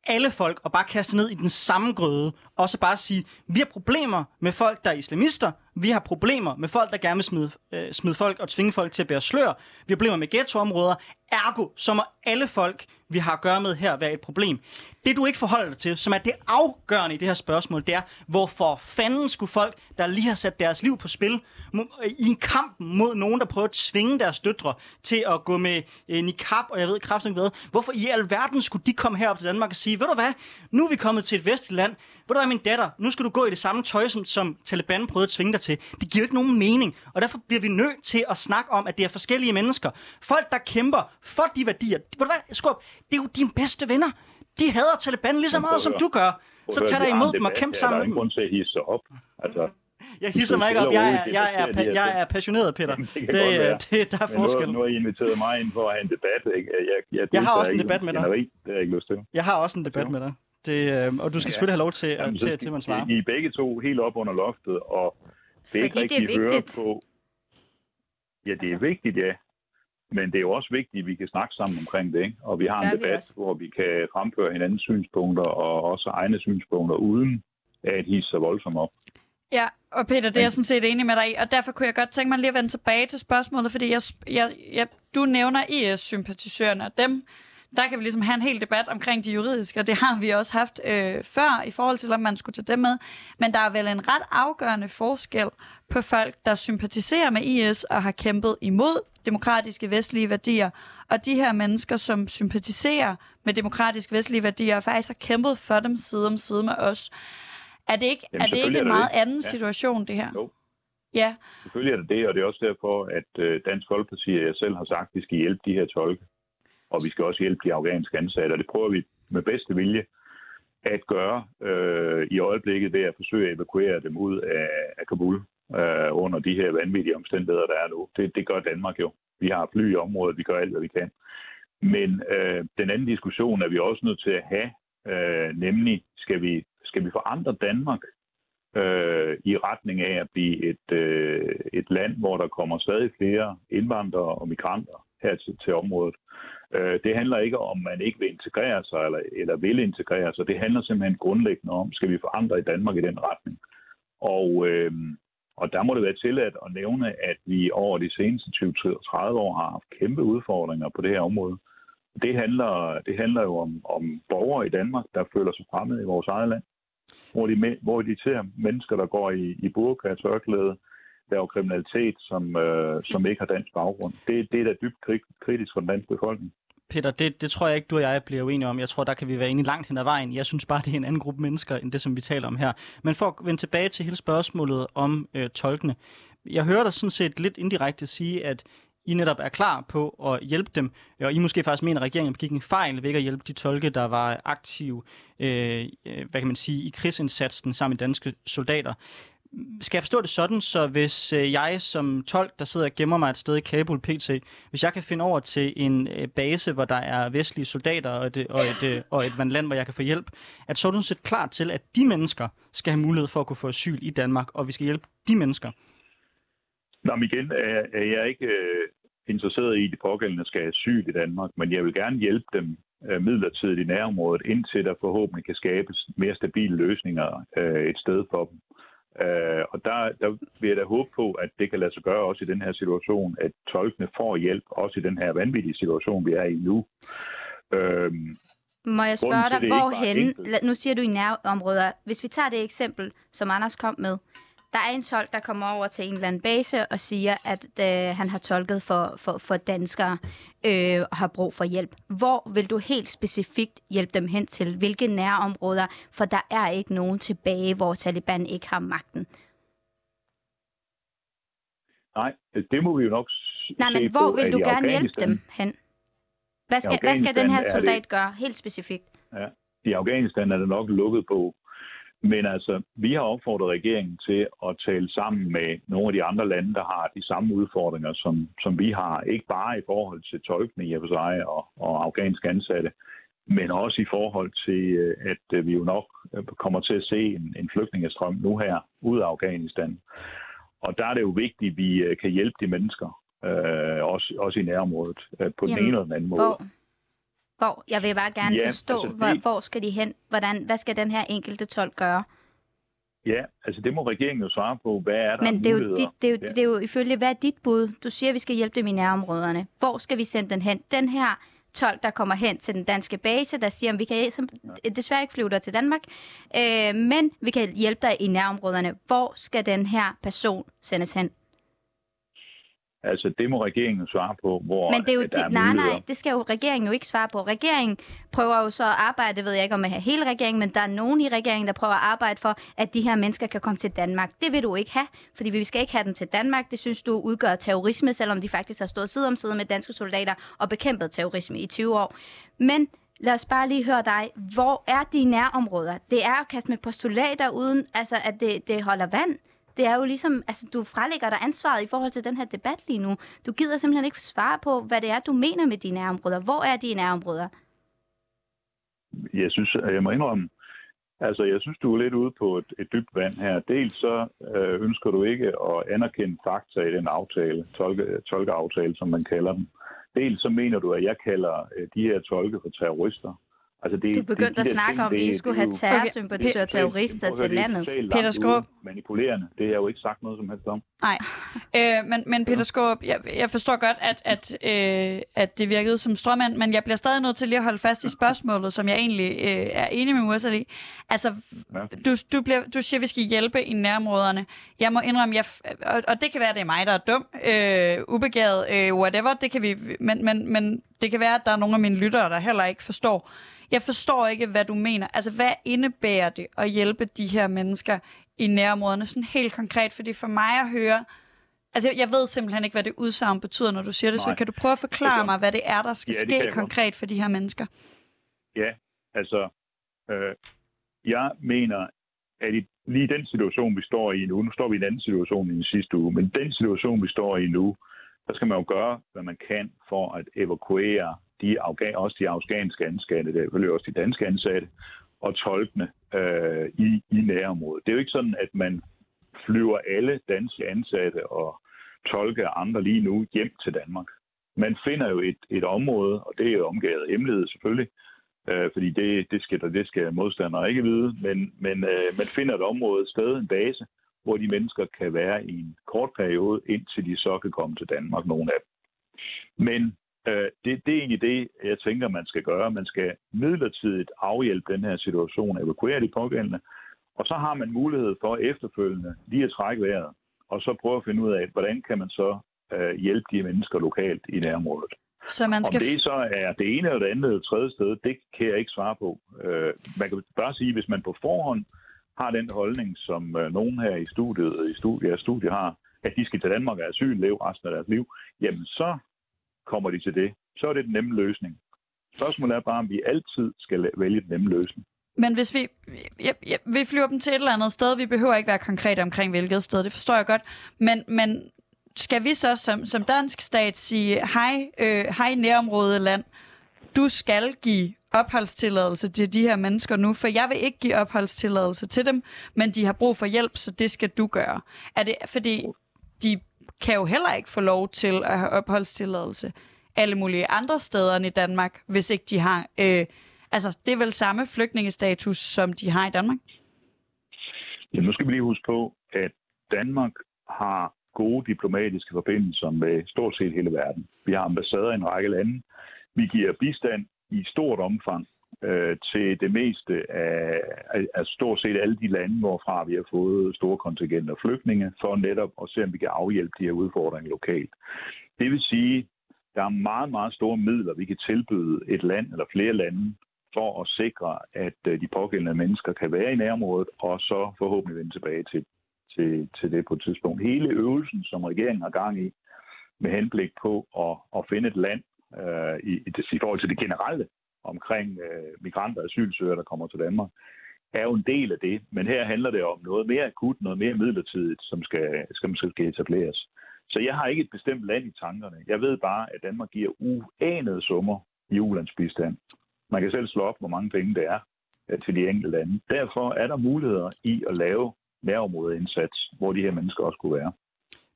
alle folk, og bare kaste ned i den samme grøde, og så bare sige, vi har problemer med folk, der er islamister, vi har problemer med folk, der gerne vil smide, øh, smide folk og tvinge folk til at bære slør, vi har problemer med ghettoområder, ergo, så må alle folk, vi har at gøre med her, være et problem. Det du ikke forholder dig til, som er det afgørende i det her spørgsmål, det er, hvorfor fanden skulle folk, der lige har sat deres liv på spil, øh, i en kamp mod nogen, der prøver at tvinge deres døtre til at gå med øh, niqab, og jeg ved kraftigt ikke hvad, hvorfor i alverden skulle de komme herop til Danmark og sige, ved du hvad, nu er vi kommet til et vestligt land, ved du hvad, min datter, nu skal du gå i det samme tøj, som, som Taliban prøvede at tvinge dig til. Det giver jo ikke nogen mening, og derfor bliver vi nødt til at snakke om, at det er forskellige mennesker. Folk, der kæmper for de værdier. Ved du hvad, Skub, det er jo dine bedste venner. De hader Taliban lige så meget, som du gør. Så tag dig imod dem og kæmp Der sammen er med ingen dem. grund til at hisse op. Altså, Jeg hisser mig ikke op. Jeg er, jeg er, jeg er passioneret, Peter. Det Det, det, der er Men nu, forskel. nu har I inviteret mig ind for at have en debat. Ikke? Jeg, jeg, Jeg har deltager også en debat med dig. Det har jeg ikke lyst til. Jeg har også en debat med dig. Det, øh, og du skal Ja. selvfølgelig have lov til, Jamen, til, til, at man svarer. I er begge to helt op under loftet, og det er ikke Fordi det er vigtigt. på... Ja, det er Altså. vigtigt, ja. Men det er jo også vigtigt, at vi kan snakke sammen omkring det, ikke? Og vi har en vi debat, også. hvor vi kan fremføre hinandens synspunkter og også egne synspunkter, uden at hisse sig voldsomt op. Ja, og Peter, det er jeg sådan set enig med dig i, og derfor kunne jeg godt tænke mig lige at vende tilbage til spørgsmålet, fordi jeg, jeg, jeg, du nævner IS-sympatisørerne, og dem, der kan vi ligesom have en hel debat omkring de juridiske, og det har vi også haft øh, før i forhold til, om man skulle tage dem med. Men der er vel en ret afgørende forskel på folk, der sympatiserer med IS og har kæmpet imod demokratiske vestlige værdier, og de her mennesker, som sympatiserer med demokratiske vestlige værdier og faktisk har kæmpet for dem side om side med os. Er det ikke, Jamen, er det ikke en det meget det. anden Ja. situation, det her? Jo. Ja, Selvfølgelig er det det, og det er også derfor, at øh, Dansk Folkeparti og jeg selv har sagt, at vi skal hjælpe de her tolke. Og vi skal også hjælpe de afghanske ansatte, og det prøver vi med bedste vilje at gøre øh, i øjeblikket ved at forsøge at evakuere dem ud af, af Kabul øh, under de her vanvittige omstændigheder, der er nu. Det, det gør Danmark jo. Vi har fly i området, vi gør alt, hvad vi kan. Men øh, den anden diskussion er vi også nødt til at have, øh, nemlig skal vi, skal vi forandre Danmark øh, i retning af at blive et, øh, et land, hvor der kommer stadig flere indvandrere og migranter her til, til området. Øh, det handler ikke om, at man ikke vil integrere sig eller, eller vil integrere sig. Det handler simpelthen grundlæggende om, skal vi forandre i Danmark i den retning. Og, øh, og der må det være tilladt at nævne, at vi over de seneste 20-30 år har haft kæmpe udfordringer på det her område. Det handler, det handler jo om, om borgere i Danmark, der føler sig fremmede i vores eget land hvor de, hvor de ser mennesker, der går i, i burka og tørklæde, laver kriminalitet, som, øh, som ikke har dansk baggrund. Det, det er da dybt kritisk for den danske befolkning. Peter, det, det tror jeg ikke, du og jeg bliver uenige om. Jeg tror, der kan vi være enige langt hen ad vejen. Jeg synes bare, det er en anden gruppe mennesker, end det, som vi taler om her. Men for at vende tilbage til hele spørgsmålet om øh, tolkene. Jeg hører dig sådan set lidt indirekte sige, at I netop er klar på at hjælpe dem, og I måske faktisk mener, at regeringen begik en fejl ved ikke at hjælpe de tolke, der var aktive øh, øh hvad kan man sige, i krigsindsatsen sammen med danske soldater. Skal jeg forstå det sådan, så hvis øh, jeg som tolk, der sidder og gemmer mig et sted i Kabul PT, hvis jeg kan finde over til en øh, base, hvor der er vestlige soldater og et, øh, og et, øh, og et land, hvor jeg kan få hjælp, at så er du set klar til, at de mennesker skal have mulighed for at kunne få asyl i Danmark, og vi skal hjælpe de mennesker. Nå, men igen er, er jeg ikke øh, interesseret i, at de pågældende skal have asyl i Danmark, men jeg vil gerne hjælpe dem øh, midlertidigt i nærområdet, indtil der forhåbentlig kan skabes mere stabile løsninger øh, et sted for dem. Øh, og der, der vil jeg da håbe på, at det kan lade sig gøre også i den her situation, at tolkene får hjælp, også i den her vanvittige situation, vi er i nu. Øh, må jeg spørge dig, hvorhen, nu siger du i nærområder, hvis vi tager det eksempel, som Anders kom med, der er en tolk, der kommer over til en eller anden base og siger, at øh, han har tolket for, for, for danskere øh, og har brug for hjælp. Hvor vil du helt specifikt hjælpe dem hen til? Hvilke nærområder? For der er ikke nogen tilbage, hvor Taliban ikke har magten. Nej, det må vi jo nok Nej, men hvor vil du gerne hjælpe dem hen? Hvad skal, hvad skal den her soldat det... gøre, helt specifikt? Ja, I Afghanistan er det nok lukket på. Men altså, vi har opfordret regeringen til at tale sammen med nogle af de andre lande, der har de samme udfordringer, som, som vi har. Ikke bare i forhold til tolkene i sig og, og afghanske ansatte, men også i forhold til, øh, at øh, vi jo nok øh, kommer til at se en, en flygtningestrøm nu her ud af Afghanistan. Og der er det jo vigtigt, at vi kan hjælpe de mennesker, øh, også, også i nærområdet, øh, på Jamen, den ene eller den anden måde. Hvor, hvor, jeg vil bare gerne ja, forstå, altså det, hvor, hvor skal de hen? Hvordan, hvad skal den her enkelte tolk gøre? Ja, altså det må regeringen jo svare på. Hvad er der Men det er, jo, dit, det, er jo, ja. det er jo ifølge, hvad er dit bud? Du siger, at vi skal hjælpe dem i nærområderne. Hvor skal vi sende den hen? Den her tolk, der kommer hen til den danske base, der siger, at vi kan desværre ikke flyve dig til Danmark, øh, men vi kan hjælpe dig i nærområderne. Hvor skal den her person sendes hen? Altså, det må regeringen svare på, hvor Men det er jo, der er nej, nej, det skal jo regeringen jo ikke svare på. Regeringen prøver jo så at arbejde, det ved jeg ikke om jeg har hele regeringen, men der er nogen i regeringen, der prøver at arbejde for, at de her mennesker kan komme til Danmark. Det vil du ikke have, fordi vi skal ikke have dem til Danmark. Det synes du udgør terrorisme, selvom de faktisk har stået side om side med danske soldater og bekæmpet terrorisme i 20 år. Men lad os bare lige høre dig. Hvor er de nærområder? Det er at kaste med postulater, uden altså, at det, det holder vand. Det er jo ligesom, altså du frelægger dig ansvaret i forhold til den her debat lige nu. Du gider simpelthen ikke svare på, hvad det er, du mener med dine nærområder. Hvor er dine nærområder? Jeg synes, jeg må indrømme, altså jeg synes, du er lidt ude på et, et dybt vand her. Dels så øh, ønsker du ikke at anerkende fakta i den aftale, tolke, tolkeaftale, som man kalder den. Dels så mener du, at jeg kalder øh, de her tolke for terrorister. Altså det, du begyndte de, de at snakke ting, om, at vi skulle have terrorsympatisører og terrorister til landet. Peter Skåb. Manipulerende. Det har jeg jo ikke sagt noget som helst om. Nej, øh, men, men Peter Skåb, jeg, jeg forstår godt, at, at, øh, at det virkede som strømmand, men jeg bliver stadig nødt til lige at holde fast i spørgsmålet, som jeg egentlig øh, er enig med Mursal i. Altså, ja. du, du, bliver, du siger, at vi skal hjælpe i nærområderne. Jeg må indrømme, jeg, og, og det kan være, at det er mig, der er dum, øh, ubegavet, øh, whatever, det kan vi, men, men, men det kan være, at der er nogle af mine lyttere, der heller ikke forstår, jeg forstår ikke, hvad du mener. Altså, hvad indebærer det at hjælpe de her mennesker i nærområderne? Sådan helt konkret, fordi for mig at høre... Altså, jeg ved simpelthen ikke, hvad det udsagn betyder, når du siger det, Nej. så kan du prøve at forklare mig, hvad det er, der skal ja, ske konkret for de her mennesker? Ja, altså, øh, jeg mener, at i lige den situation, vi står i nu, nu står vi i en anden situation end sidste uge, men den situation, vi står i nu, der skal man jo gøre, hvad man kan for at evakuere de afghan, også de afghanske ansatte, det er også de danske ansatte, og tolkene øh, i, i nærområdet. Det er jo ikke sådan, at man flyver alle danske ansatte og tolke og andre lige nu hjem til Danmark. Man finder jo et, et område, og det er jo omgivet hemmelighed selvfølgelig, øh, fordi det, det, skal, det skal modstandere ikke vide, men, men øh, man finder et område, et sted, en base, hvor de mennesker kan være i en kort periode, indtil de så kan komme til Danmark, nogle af dem. Men Øh, det, det er egentlig det, jeg tænker, man skal gøre. Man skal midlertidigt afhjælpe den her situation, evakuere de pågældende, og så har man mulighed for efterfølgende lige at trække vejret, og så prøve at finde ud af, hvordan kan man så øh, hjælpe de mennesker lokalt i nærområdet. Så man skal... Om det så er det ene eller det andet eller tredje sted, det kan jeg ikke svare på. Øh, man kan bare sige, hvis man på forhånd har den holdning, som øh, nogen her i studiet, i studiet, studiet har, at de skal til Danmark og asyl leve resten af deres liv, jamen så kommer de til det, så er det den nemme løsning. Spørgsmålet er bare, om vi altid skal vælge den nemme løsning. Men hvis vi, ja, ja, vi flyver dem til et eller andet sted, vi behøver ikke være konkrete omkring hvilket sted, det forstår jeg godt, men, men skal vi så som, som dansk stat sige, hej, øh, hej nærområdet land, du skal give opholdstilladelse til de her mennesker nu, for jeg vil ikke give opholdstilladelse til dem, men de har brug for hjælp, så det skal du gøre. Er det fordi, de kan jo heller ikke få lov til at have opholdstilladelse alle mulige andre steder end i Danmark, hvis ikke de har... Øh, altså, det er vel samme flygtningestatus, som de har i Danmark? Ja, nu skal vi lige huske på, at Danmark har gode diplomatiske forbindelser med stort set hele verden. Vi har ambassader i en række lande. Vi giver bistand i stort omfang øh, til det meste af, af stort set alle de lande, hvorfra vi har fået store kontingenter flygtninge, for netop at se, om vi kan afhjælpe de her udfordringer lokalt. Det vil sige, der er meget, meget store midler, vi kan tilbyde et land eller flere lande for at sikre, at øh, de pågældende mennesker kan være i nærområdet, og så forhåbentlig vende tilbage til, til, til det på et tidspunkt. Hele øvelsen, som regeringen har gang i, med henblik på at, at finde et land øh, i, i, i forhold til det generelle omkring øh, migranter og asylsøgere, der kommer til Danmark, er jo en del af det. Men her handler det om noget mere akut, noget mere midlertidigt, som skal, skal, skal etableres. Så jeg har ikke et bestemt land i tankerne. Jeg ved bare, at Danmark giver uanede summer i ulandsbistand. Man kan selv slå op, hvor mange penge det er øh, til de enkelte lande. Derfor er der muligheder i at lave nærområdeindsats, hvor de her mennesker også kunne være.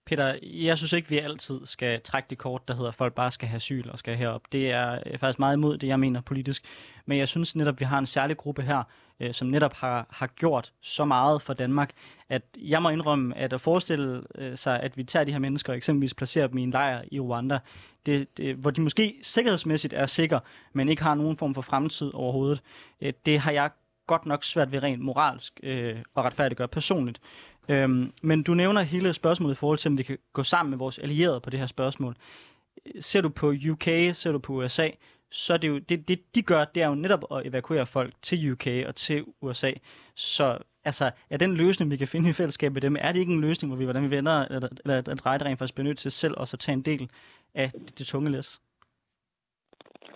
Peter, jeg synes ikke, vi altid skal trække det kort, der hedder, at folk bare skal have asyl og skal herop. Det er øh, faktisk meget imod det, jeg mener politisk. Men jeg synes netop, vi har en særlig gruppe her, øh, som netop har, har gjort så meget for Danmark, at jeg må indrømme, at at forestille øh, sig, at vi tager de her mennesker og eksempelvis placerer dem i en lejr i Rwanda, det, det, hvor de måske sikkerhedsmæssigt er sikre, men ikke har nogen form for fremtid overhovedet, øh, det har jeg godt nok svært ved rent moralsk øh, at retfærdiggøre personligt. Øhm, men du nævner hele spørgsmålet i forhold til, om vi kan gå sammen med vores allierede på det her spørgsmål. Ser du på UK, ser du på USA, så er det jo, det, det de gør, det er jo netop at evakuere folk til UK og til USA. Så altså, er den løsning, vi kan finde i fællesskab med dem, er det ikke en løsning, hvor vi, hvordan vi vender, eller, eller at rejde rent faktisk bliver nødt til selv også at tage en del af det, det tunge læs?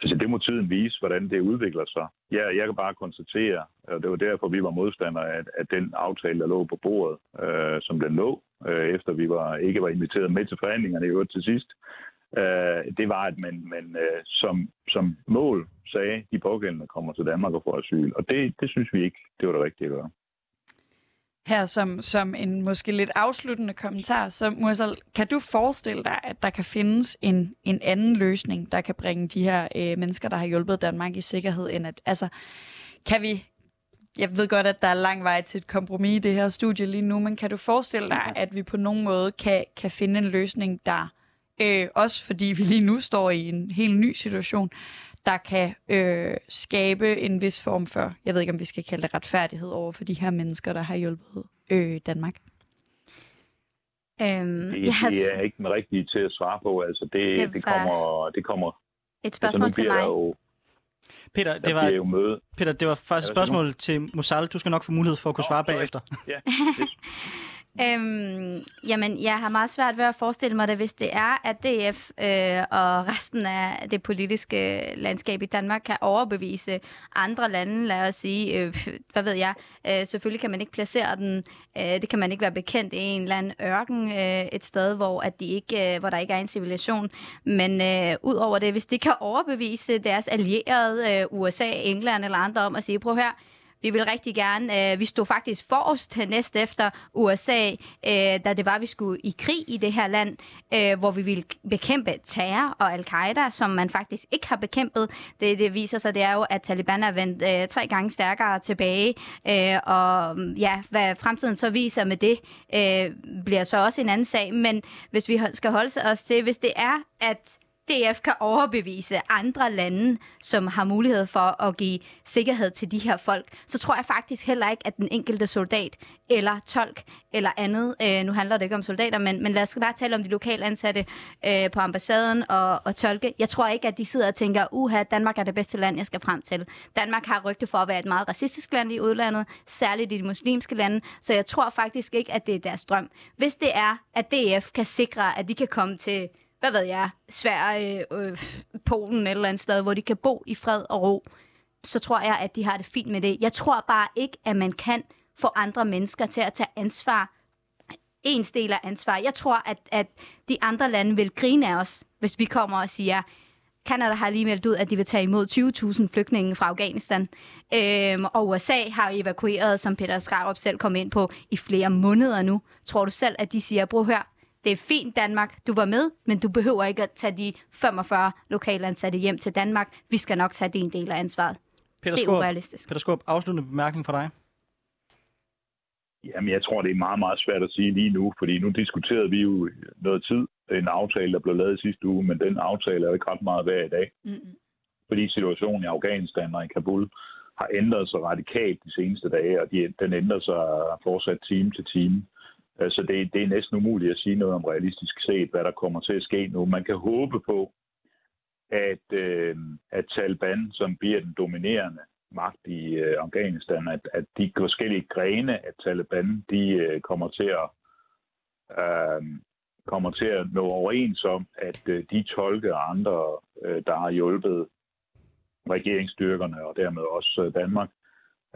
Altså, det må tiden vise, hvordan det udvikler sig. Ja, jeg kan bare konstatere, og det var derfor, vi var modstandere af, at den aftale, der lå på bordet, øh, som den lå, øh, efter vi var ikke var inviteret med til forhandlingerne i øvrigt til sidst, øh, det var, at man, man øh, som, som mål sagde, at de pågældende kommer til Danmark og får asyl. Og det, det synes vi ikke, det var det rigtige at gøre her som, som en måske lidt afsluttende kommentar, så Mursal, kan du forestille dig, at der kan findes en, en anden løsning, der kan bringe de her øh, mennesker, der har hjulpet Danmark i sikkerhed, end at, altså, kan vi, jeg ved godt, at der er lang vej til et kompromis i det her studie lige nu, men kan du forestille dig, at vi på nogen måde kan, kan finde en løsning, der, øh, også fordi vi lige nu står i en helt ny situation, der kan øh, skabe en vis form for, jeg ved ikke, om vi skal kalde det retfærdighed over for de her mennesker, der har hjulpet øh, Danmark? Øhm, det, yes. det er ikke den rigtige til at svare på. Altså, det, det, det, kommer, det kommer... Et altså, spørgsmål altså, til mig. Jo, Peter, det var, jo møde. Peter, det var faktisk et spørgsmål til Musal. Du skal nok få mulighed for at kunne svare sorry. bagefter. Ja, Øhm, jamen, jeg har meget svært ved at forestille mig det, hvis det er, at DF øh, og resten af det politiske landskab i Danmark kan overbevise andre lande, lad os sige, øh, hvad ved jeg, øh, selvfølgelig kan man ikke placere den, øh, det kan man ikke være bekendt i en eller anden ørken, øh, et sted, hvor, at de ikke, øh, hvor der ikke er en civilisation, men øh, ud over det, hvis de kan overbevise deres allierede, øh, USA, England eller andre om at sige, prøv her, vi vil rigtig gerne, øh, vi stod faktisk forrest næst efter USA, øh, da det var, vi skulle i krig i det her land, øh, hvor vi ville bekæmpe terror og al-Qaida, som man faktisk ikke har bekæmpet. Det, det viser sig, det er jo, at Taliban er vendt øh, tre gange stærkere tilbage, øh, og mm, ja, hvad fremtiden så viser med det, øh, bliver så også en anden sag. Men hvis vi skal holde os til, hvis det er, at DF kan overbevise andre lande, som har mulighed for at give sikkerhed til de her folk, så tror jeg faktisk heller ikke, at den enkelte soldat eller tolk eller andet, øh, nu handler det ikke om soldater, men, men lad os bare tale om de lokale ansatte øh, på ambassaden og, og tolke. Jeg tror ikke, at de sidder og tænker, uha, Danmark er det bedste land, jeg skal frem til. Danmark har rygte for at være et meget racistisk land i udlandet, særligt i de muslimske lande, så jeg tror faktisk ikke, at det er deres drøm. Hvis det er, at DF kan sikre, at de kan komme til hvad ved jeg, Sverige, øh, Polen et eller andet sted, hvor de kan bo i fred og ro, så tror jeg, at de har det fint med det. Jeg tror bare ikke, at man kan få andre mennesker til at tage ansvar. Ens del af ansvar. Jeg tror, at, at de andre lande vil grine af os, hvis vi kommer og siger, Kanada har lige meldt ud, at de vil tage imod 20.000 flygtninge fra Afghanistan. Øhm, og USA har evakueret, som Peter Skrarup selv kom ind på, i flere måneder nu. Tror du selv, at de siger, bror hør, det er fint Danmark, du var med, men du behøver ikke at tage de 45 lokalansatte hjem til Danmark. Vi skal nok tage din del af ansvaret. Peter Det er Skåb, urealistisk. Peter Skåb, afsluttende bemærkning fra dig. Jamen, jeg tror, det er meget, meget svært at sige lige nu, fordi nu diskuterede vi jo noget tid en aftale, der blev lavet sidste uge, men den aftale er jo ikke ret meget værd i dag, Mm-mm. fordi situationen i Afghanistan og i Kabul har ændret sig radikalt de seneste dage, og de, den ændrer sig fortsat time til time. Så det, det er næsten umuligt at sige noget om realistisk set, hvad der kommer til at ske nu. Man kan håbe på, at, øh, at Taliban, som bliver den dominerende magt i øh, Afghanistan, at, at de forskellige grene af Taliban, de øh, kommer til at øh, kommer til at nå overens om, at øh, de tolke og andre, øh, der har hjulpet regeringsstyrkerne og dermed også øh, Danmark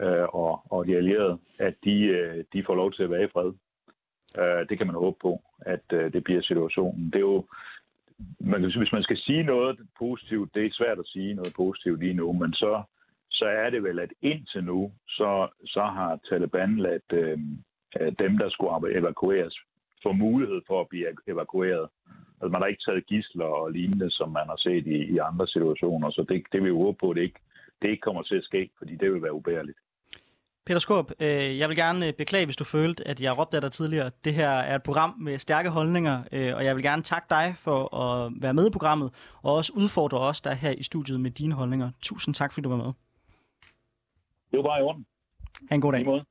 øh, og, og de allierede, at de, øh, de får lov til at være i fred. Øh, det kan man håbe på, at øh, det bliver situationen. Det er jo, man kan, sige, hvis man skal sige noget positivt, det er svært at sige noget positivt lige nu, men så, så er det vel, at indtil nu, så, så har Taliban ladt øh, øh, dem, der skulle evakueres, få mulighed for at blive evakueret. Altså, man har ikke taget gisler og lignende, som man har set i, i andre situationer, så det, det vil vi håbe på, at det ikke, det ikke kommer til at ske, fordi det vil være ubærligt. Peter Skåb, øh, jeg vil gerne øh, beklage, hvis du følte, at jeg råbte af dig tidligere. Det her er et program med stærke holdninger, øh, og jeg vil gerne takke dig for at være med i programmet, og også udfordre os, der er her i studiet med dine holdninger. Tusind tak, fordi du var med. Det var bare i orden. Ha' en god I dag. måde.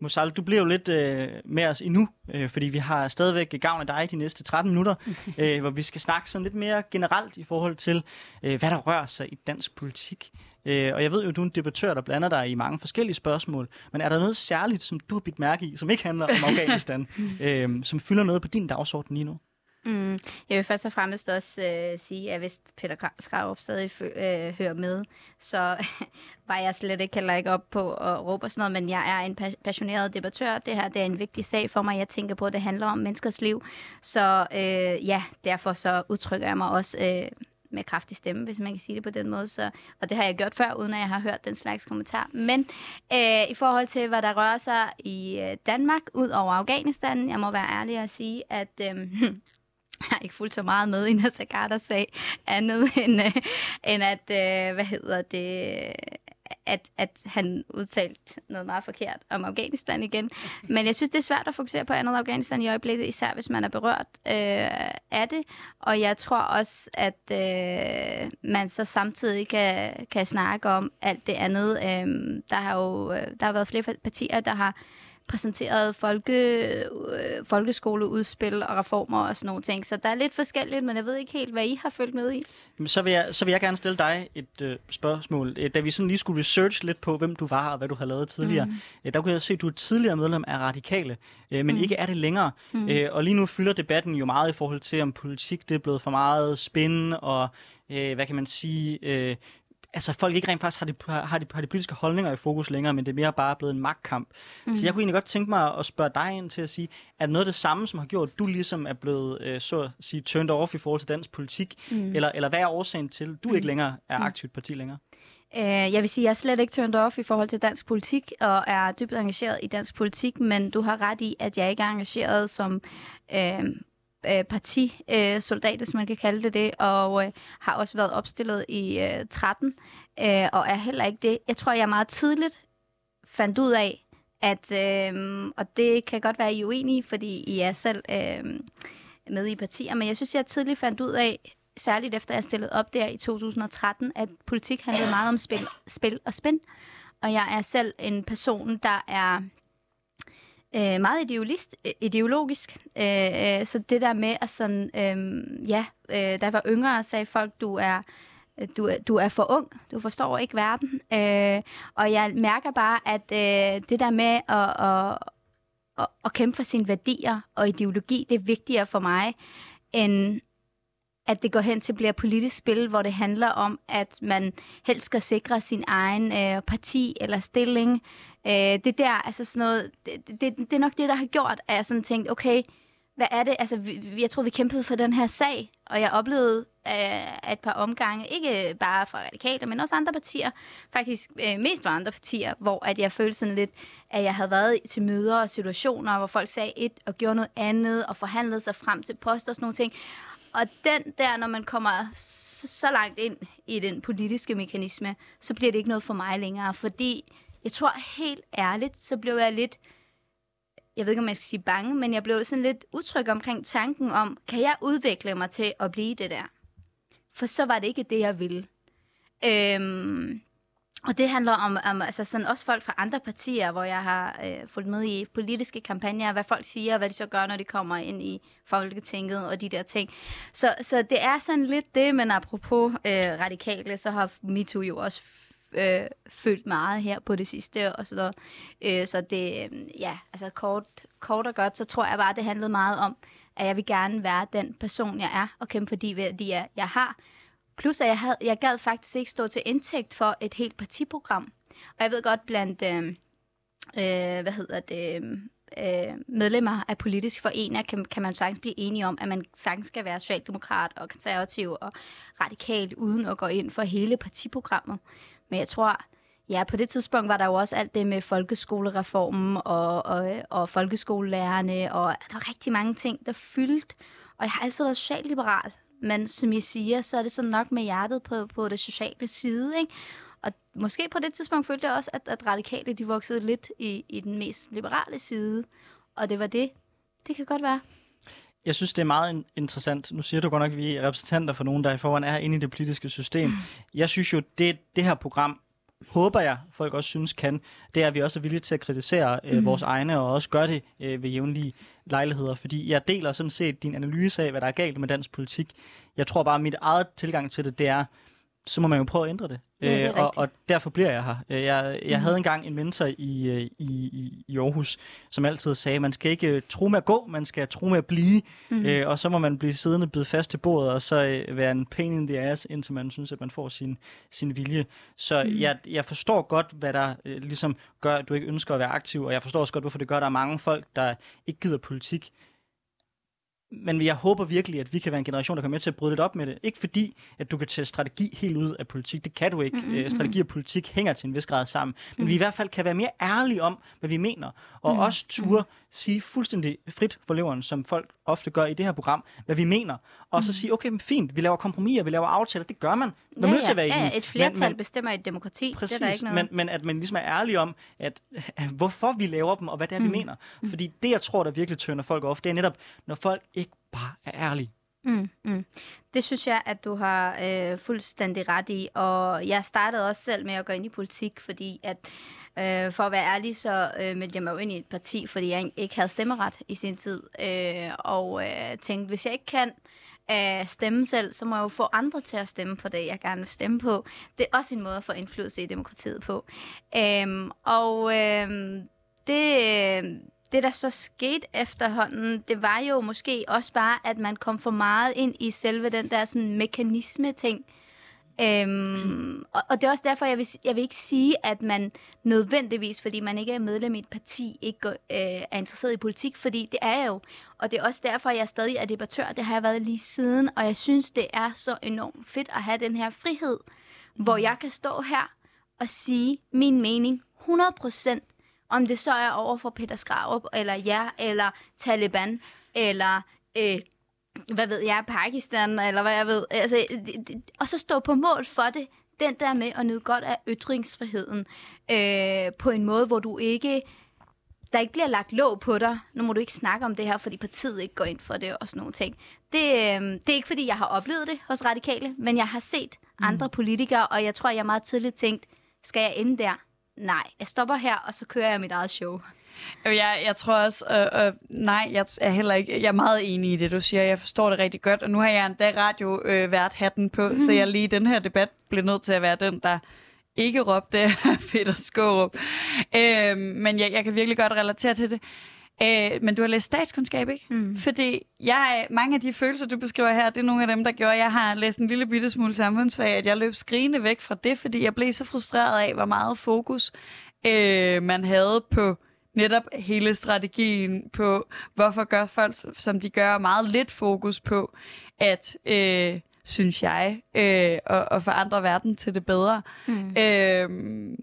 Ja, Musal, du bliver jo lidt øh, med os endnu, øh, fordi vi har stadigvæk gavn af dig de næste 13 minutter, øh, hvor vi skal snakke sådan lidt mere generelt i forhold til, øh, hvad der rører sig i dansk politik. Øh, og jeg ved jo, du er en debattør, der blander dig i mange forskellige spørgsmål, men er der noget særligt, som du har bidt mærke i, som ikke handler om Afghanistan, øh, som fylder noget på din dagsorden lige nu? Mm. Jeg vil først og fremmest også øh, sige, at hvis Peter Gra- Skrarup stadig fø- øh, hører med, så var jeg slet ikke heller ikke op på at råbe og sådan noget, men jeg er en pa- passioneret debattør. Det her det er en vigtig sag for mig. Jeg tænker på, at det handler om menneskers liv. Så øh, ja, derfor så udtrykker jeg mig også øh, med kraftig stemme, hvis man kan sige det på den måde. Så, og det har jeg gjort før, uden at jeg har hørt den slags kommentar. Men øh, i forhold til, hvad der rører sig i øh, Danmark, ud over Afghanistan, jeg må være ærlig og sige, at... Øh, jeg har ikke fulgt så meget med i Nasser sag, andet end, øh, end at, øh, hvad hedder det, at, at han udtalt noget meget forkert om Afghanistan igen. Men jeg synes, det er svært at fokusere på andet Afghanistan i øjeblikket, især hvis man er berørt øh, af det. Og jeg tror også, at øh, man så samtidig kan, kan snakke om alt det andet. Øh, der har jo øh, der har været flere partier, der har præsenteret folke, øh, folkeskoleudspil og reformer og sådan nogle ting. Så der er lidt forskelligt, men jeg ved ikke helt, hvad I har følt med i. Jamen, Så vil, jeg, så vil jeg gerne stille dig et øh, spørgsmål. Øh, Da vi sådan lige skulle research lidt på, hvem du var og hvad du har lavet tidligere, mm. øh, der kunne jeg se, at du er tidligere medlem af Radikale, øh, men mm. ikke er det længere. Mm. Øh, og lige nu fylder debatten jo meget i forhold til, om politik det er blevet for meget spin og, øh, hvad kan man sige... Øh, Altså, folk ikke rent faktisk har de, har, de, har de politiske holdninger i fokus længere, men det er mere bare blevet en magtkamp. Mm. Så jeg kunne egentlig godt tænke mig at spørge dig ind til at sige, er det noget af det samme, som har gjort, at du ligesom er blevet, øh, så at sige, turned off i forhold til dansk politik? Mm. Eller, eller hvad er årsagen til, at du ikke længere er aktivt parti længere? Øh, jeg vil sige, at jeg er slet ikke turned off i forhold til dansk politik, og er dybt engageret i dansk politik, men du har ret i, at jeg ikke er engageret som øh, øh, partisoldat, øh, hvis man kan kalde det det, og øh, har også været opstillet i øh, 13, øh, og er heller ikke det. Jeg tror, jeg meget tidligt fandt ud af, at, øh, og det kan godt være, I er uenige, fordi I er selv øh, med i partier, men jeg synes, jeg tidligt fandt ud af, særligt efter jeg stillede op der i 2013, at politik handlede meget om spil, spil og spænd. Og jeg er selv en person, der er øh, meget idealist, ideologisk. Øh, øh, så det der med at sådan, øh, ja, øh, da jeg var yngre, sagde folk, du er du, er- du er for ung, du forstår ikke verden. Øh, og jeg mærker bare, at øh, det der med at, at, at, at kæmpe for sine værdier og ideologi, det er vigtigere for mig, end at det går hen til at blive politisk spil, hvor det handler om, at man helst skal sikre sin egen øh, parti eller stilling. Øh, det der, altså sådan noget, det, det, det er nok det, der har gjort, at jeg sådan tænkt, okay, hvad er det? Altså, vi, vi- jeg tror, vi kæmpede for den her sag, Og jeg oplevede øh, et par omgange, ikke bare fra radikale, men også andre partier, faktisk øh, mest fra andre partier, hvor at jeg følte sådan lidt, at jeg havde været til møder og situationer, hvor folk sagde et og gjorde noget andet, og forhandlede sig frem til post og sådan nogle ting. Og den der, når man kommer så, så langt ind i den politiske mekanisme, så bliver det ikke noget for mig længere, fordi jeg tror helt ærligt, så blev jeg lidt jeg ved ikke, om jeg skal sige bange, men jeg blev sådan lidt utryg omkring tanken om, kan jeg udvikle mig til at blive det der? For så var det ikke det, jeg ville. Øhm, og det handler om, om altså sådan også folk fra andre partier, hvor jeg har øh, fulgt med i politiske kampagner, hvad folk siger, og hvad de så gør, når de kommer ind i Folketinget og de der ting. Så, så det er sådan lidt det, men apropos øh, radikale, så har MeToo jo også øh, følt meget her på det sidste. Og så, øh, så det, øh, ja, altså kort, kort og godt, så tror jeg bare, det handlede meget om, at jeg vil gerne være den person, jeg er, og kæmpe for de værdier, jeg har. Plus, at jeg, havde, jeg gad faktisk ikke stå til indtægt for et helt partiprogram. Og jeg ved godt, blandt, øh, øh, hvad hedder det, øh, medlemmer af politiske foreninger, kan, kan man sagtens blive enige om, at man sagtens skal være socialdemokrat og konservativ og radikal, uden at gå ind for hele partiprogrammet. Men jeg tror, ja, på det tidspunkt var der jo også alt det med folkeskolereformen og, og, og folkeskolelærerne, og der var rigtig mange ting, der fyldte. Og jeg har altid været socialliberal, men som jeg siger, så er det sådan nok med hjertet på, på det sociale side, ikke? Og måske på det tidspunkt følte jeg også, at, at radikale, de voksede lidt i, i den mest liberale side. Og det var det. Det kan godt være. Jeg synes, det er meget interessant. Nu siger du godt nok, at vi er repræsentanter for nogen, der i forvejen er inde i det politiske system. Jeg synes jo, det, det her program, håber jeg, folk også synes kan, det er, at vi også er villige til at kritisere øh, mm. vores egne, og også gøre det øh, ved jævnlige lejligheder. Fordi jeg deler sådan set din analyse af, hvad der er galt med dansk politik. Jeg tror bare, at mit eget tilgang til det, det er, så må man jo prøve at ændre det. Ja, øh, og, og derfor bliver jeg her. Øh, jeg, jeg mm. havde engang en mentor i, øh, i, i, i Aarhus, som altid sagde, man skal ikke tro med at gå, man skal tro med at blive, mm. øh, og så må man blive siddende bidt fast til bordet, og så øh, være en pain in the ass, indtil man synes, at man får sin, sin vilje. Så mm. jeg, jeg forstår godt, hvad der øh, ligesom gør, at du ikke ønsker at være aktiv, og jeg forstår også godt, hvorfor det gør, at der er mange folk, der ikke gider politik men jeg håber virkelig, at vi kan være en generation, der kommer med til at bryde lidt op med det. Ikke fordi, at du kan tage strategi helt ud af politik. Det kan du ikke. Mm-hmm. Strategi og politik hænger til en vis grad sammen. Men mm. vi i hvert fald kan være mere ærlige om, hvad vi mener. Og mm. også ture sige fuldstændig frit for leveren, som folk ofte gør i det her program, hvad vi mener. Og så sige, okay, men fint, vi laver kompromiser, vi laver aftaler. Det gør man. Man ja, nødt til at være ja, et flertal men, men, bestemmer et demokrati. Præcis, det er der ikke noget. Men, men at man ligesom er ærlig om, at, at hvorfor vi laver dem, og hvad det er, mm. vi mener. Fordi det, jeg tror, der virkelig tønder folk op, det er netop, når folk ikke bare er ærlig. Mm, mm. Det synes jeg, at du har øh, fuldstændig ret i, og jeg startede også selv med at gå ind i politik, fordi at øh, for at være ærlig, så øh, meldte jeg mig jo ind i et parti, fordi jeg ikke havde stemmeret i sin tid, øh, og øh, tænkte, hvis jeg ikke kan øh, stemme selv, så må jeg jo få andre til at stemme på det, jeg gerne vil stemme på. Det er også en måde at få indflydelse i demokratiet på. Øh, og øh, det det, der så skete efterhånden, det var jo måske også bare, at man kom for meget ind i selve den der sådan mekanisme-ting. Øhm, og, og det er også derfor, jeg vil, jeg vil ikke sige, at man nødvendigvis, fordi man ikke er medlem i et parti, ikke øh, er interesseret i politik, fordi det er jeg jo. Og det er også derfor, jeg stadig er debattør. Det har jeg været lige siden, og jeg synes, det er så enormt fedt at have den her frihed, mm. hvor jeg kan stå her og sige min mening 100 procent om det så er over for Peter Skrarup, eller jer, eller Taliban, eller øh, hvad ved jeg, Pakistan, eller hvad jeg ved. Altså, og så stå på mål for det. Den der med at nyde godt af ytringsfriheden øh, på en måde, hvor du ikke der ikke bliver lagt låg på dig. Nu må du ikke snakke om det her, fordi partiet ikke går ind for det og sådan nogle ting. Det, øh, det er ikke, fordi jeg har oplevet det hos radikale, men jeg har set mm. andre politikere, og jeg tror, jeg meget tidligt tænkt, skal jeg ende der? Nej, jeg stopper her, og så kører jeg mit eget show. Jeg, jeg tror også, øh, øh, nej, jeg er heller ikke, jeg er meget enig i det, du siger. Jeg forstår det rigtig godt, og nu har jeg endda radio øh, vært hatten på, mm. så jeg lige i den her debat blev nødt til at være den, der ikke råbte Peter Skårup. Øh, men jeg, jeg kan virkelig godt relatere til det. Øh, men du har læst statskundskab, ikke? Mm. Fordi jeg, mange af de følelser, du beskriver her, det er nogle af dem, der gjorde, at jeg har læst en lille bitte smule samfundsfag, at jeg løb skrigende væk fra det, fordi jeg blev så frustreret af, hvor meget fokus øh, man havde på netop hele strategien på, hvorfor gør folk, som de gør, meget lidt fokus på, at, øh, synes jeg, øh, at, at forandre verden til det bedre. Mm. Øh,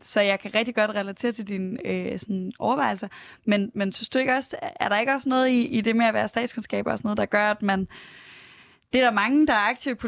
så jeg kan rigtig godt relatere til dine øh, sådan, overvejelser. Men, men synes du ikke også, er der ikke også noget i, i det med at være statskundskaber og sådan noget, der gør, at man det er der mange, der er aktive i politik,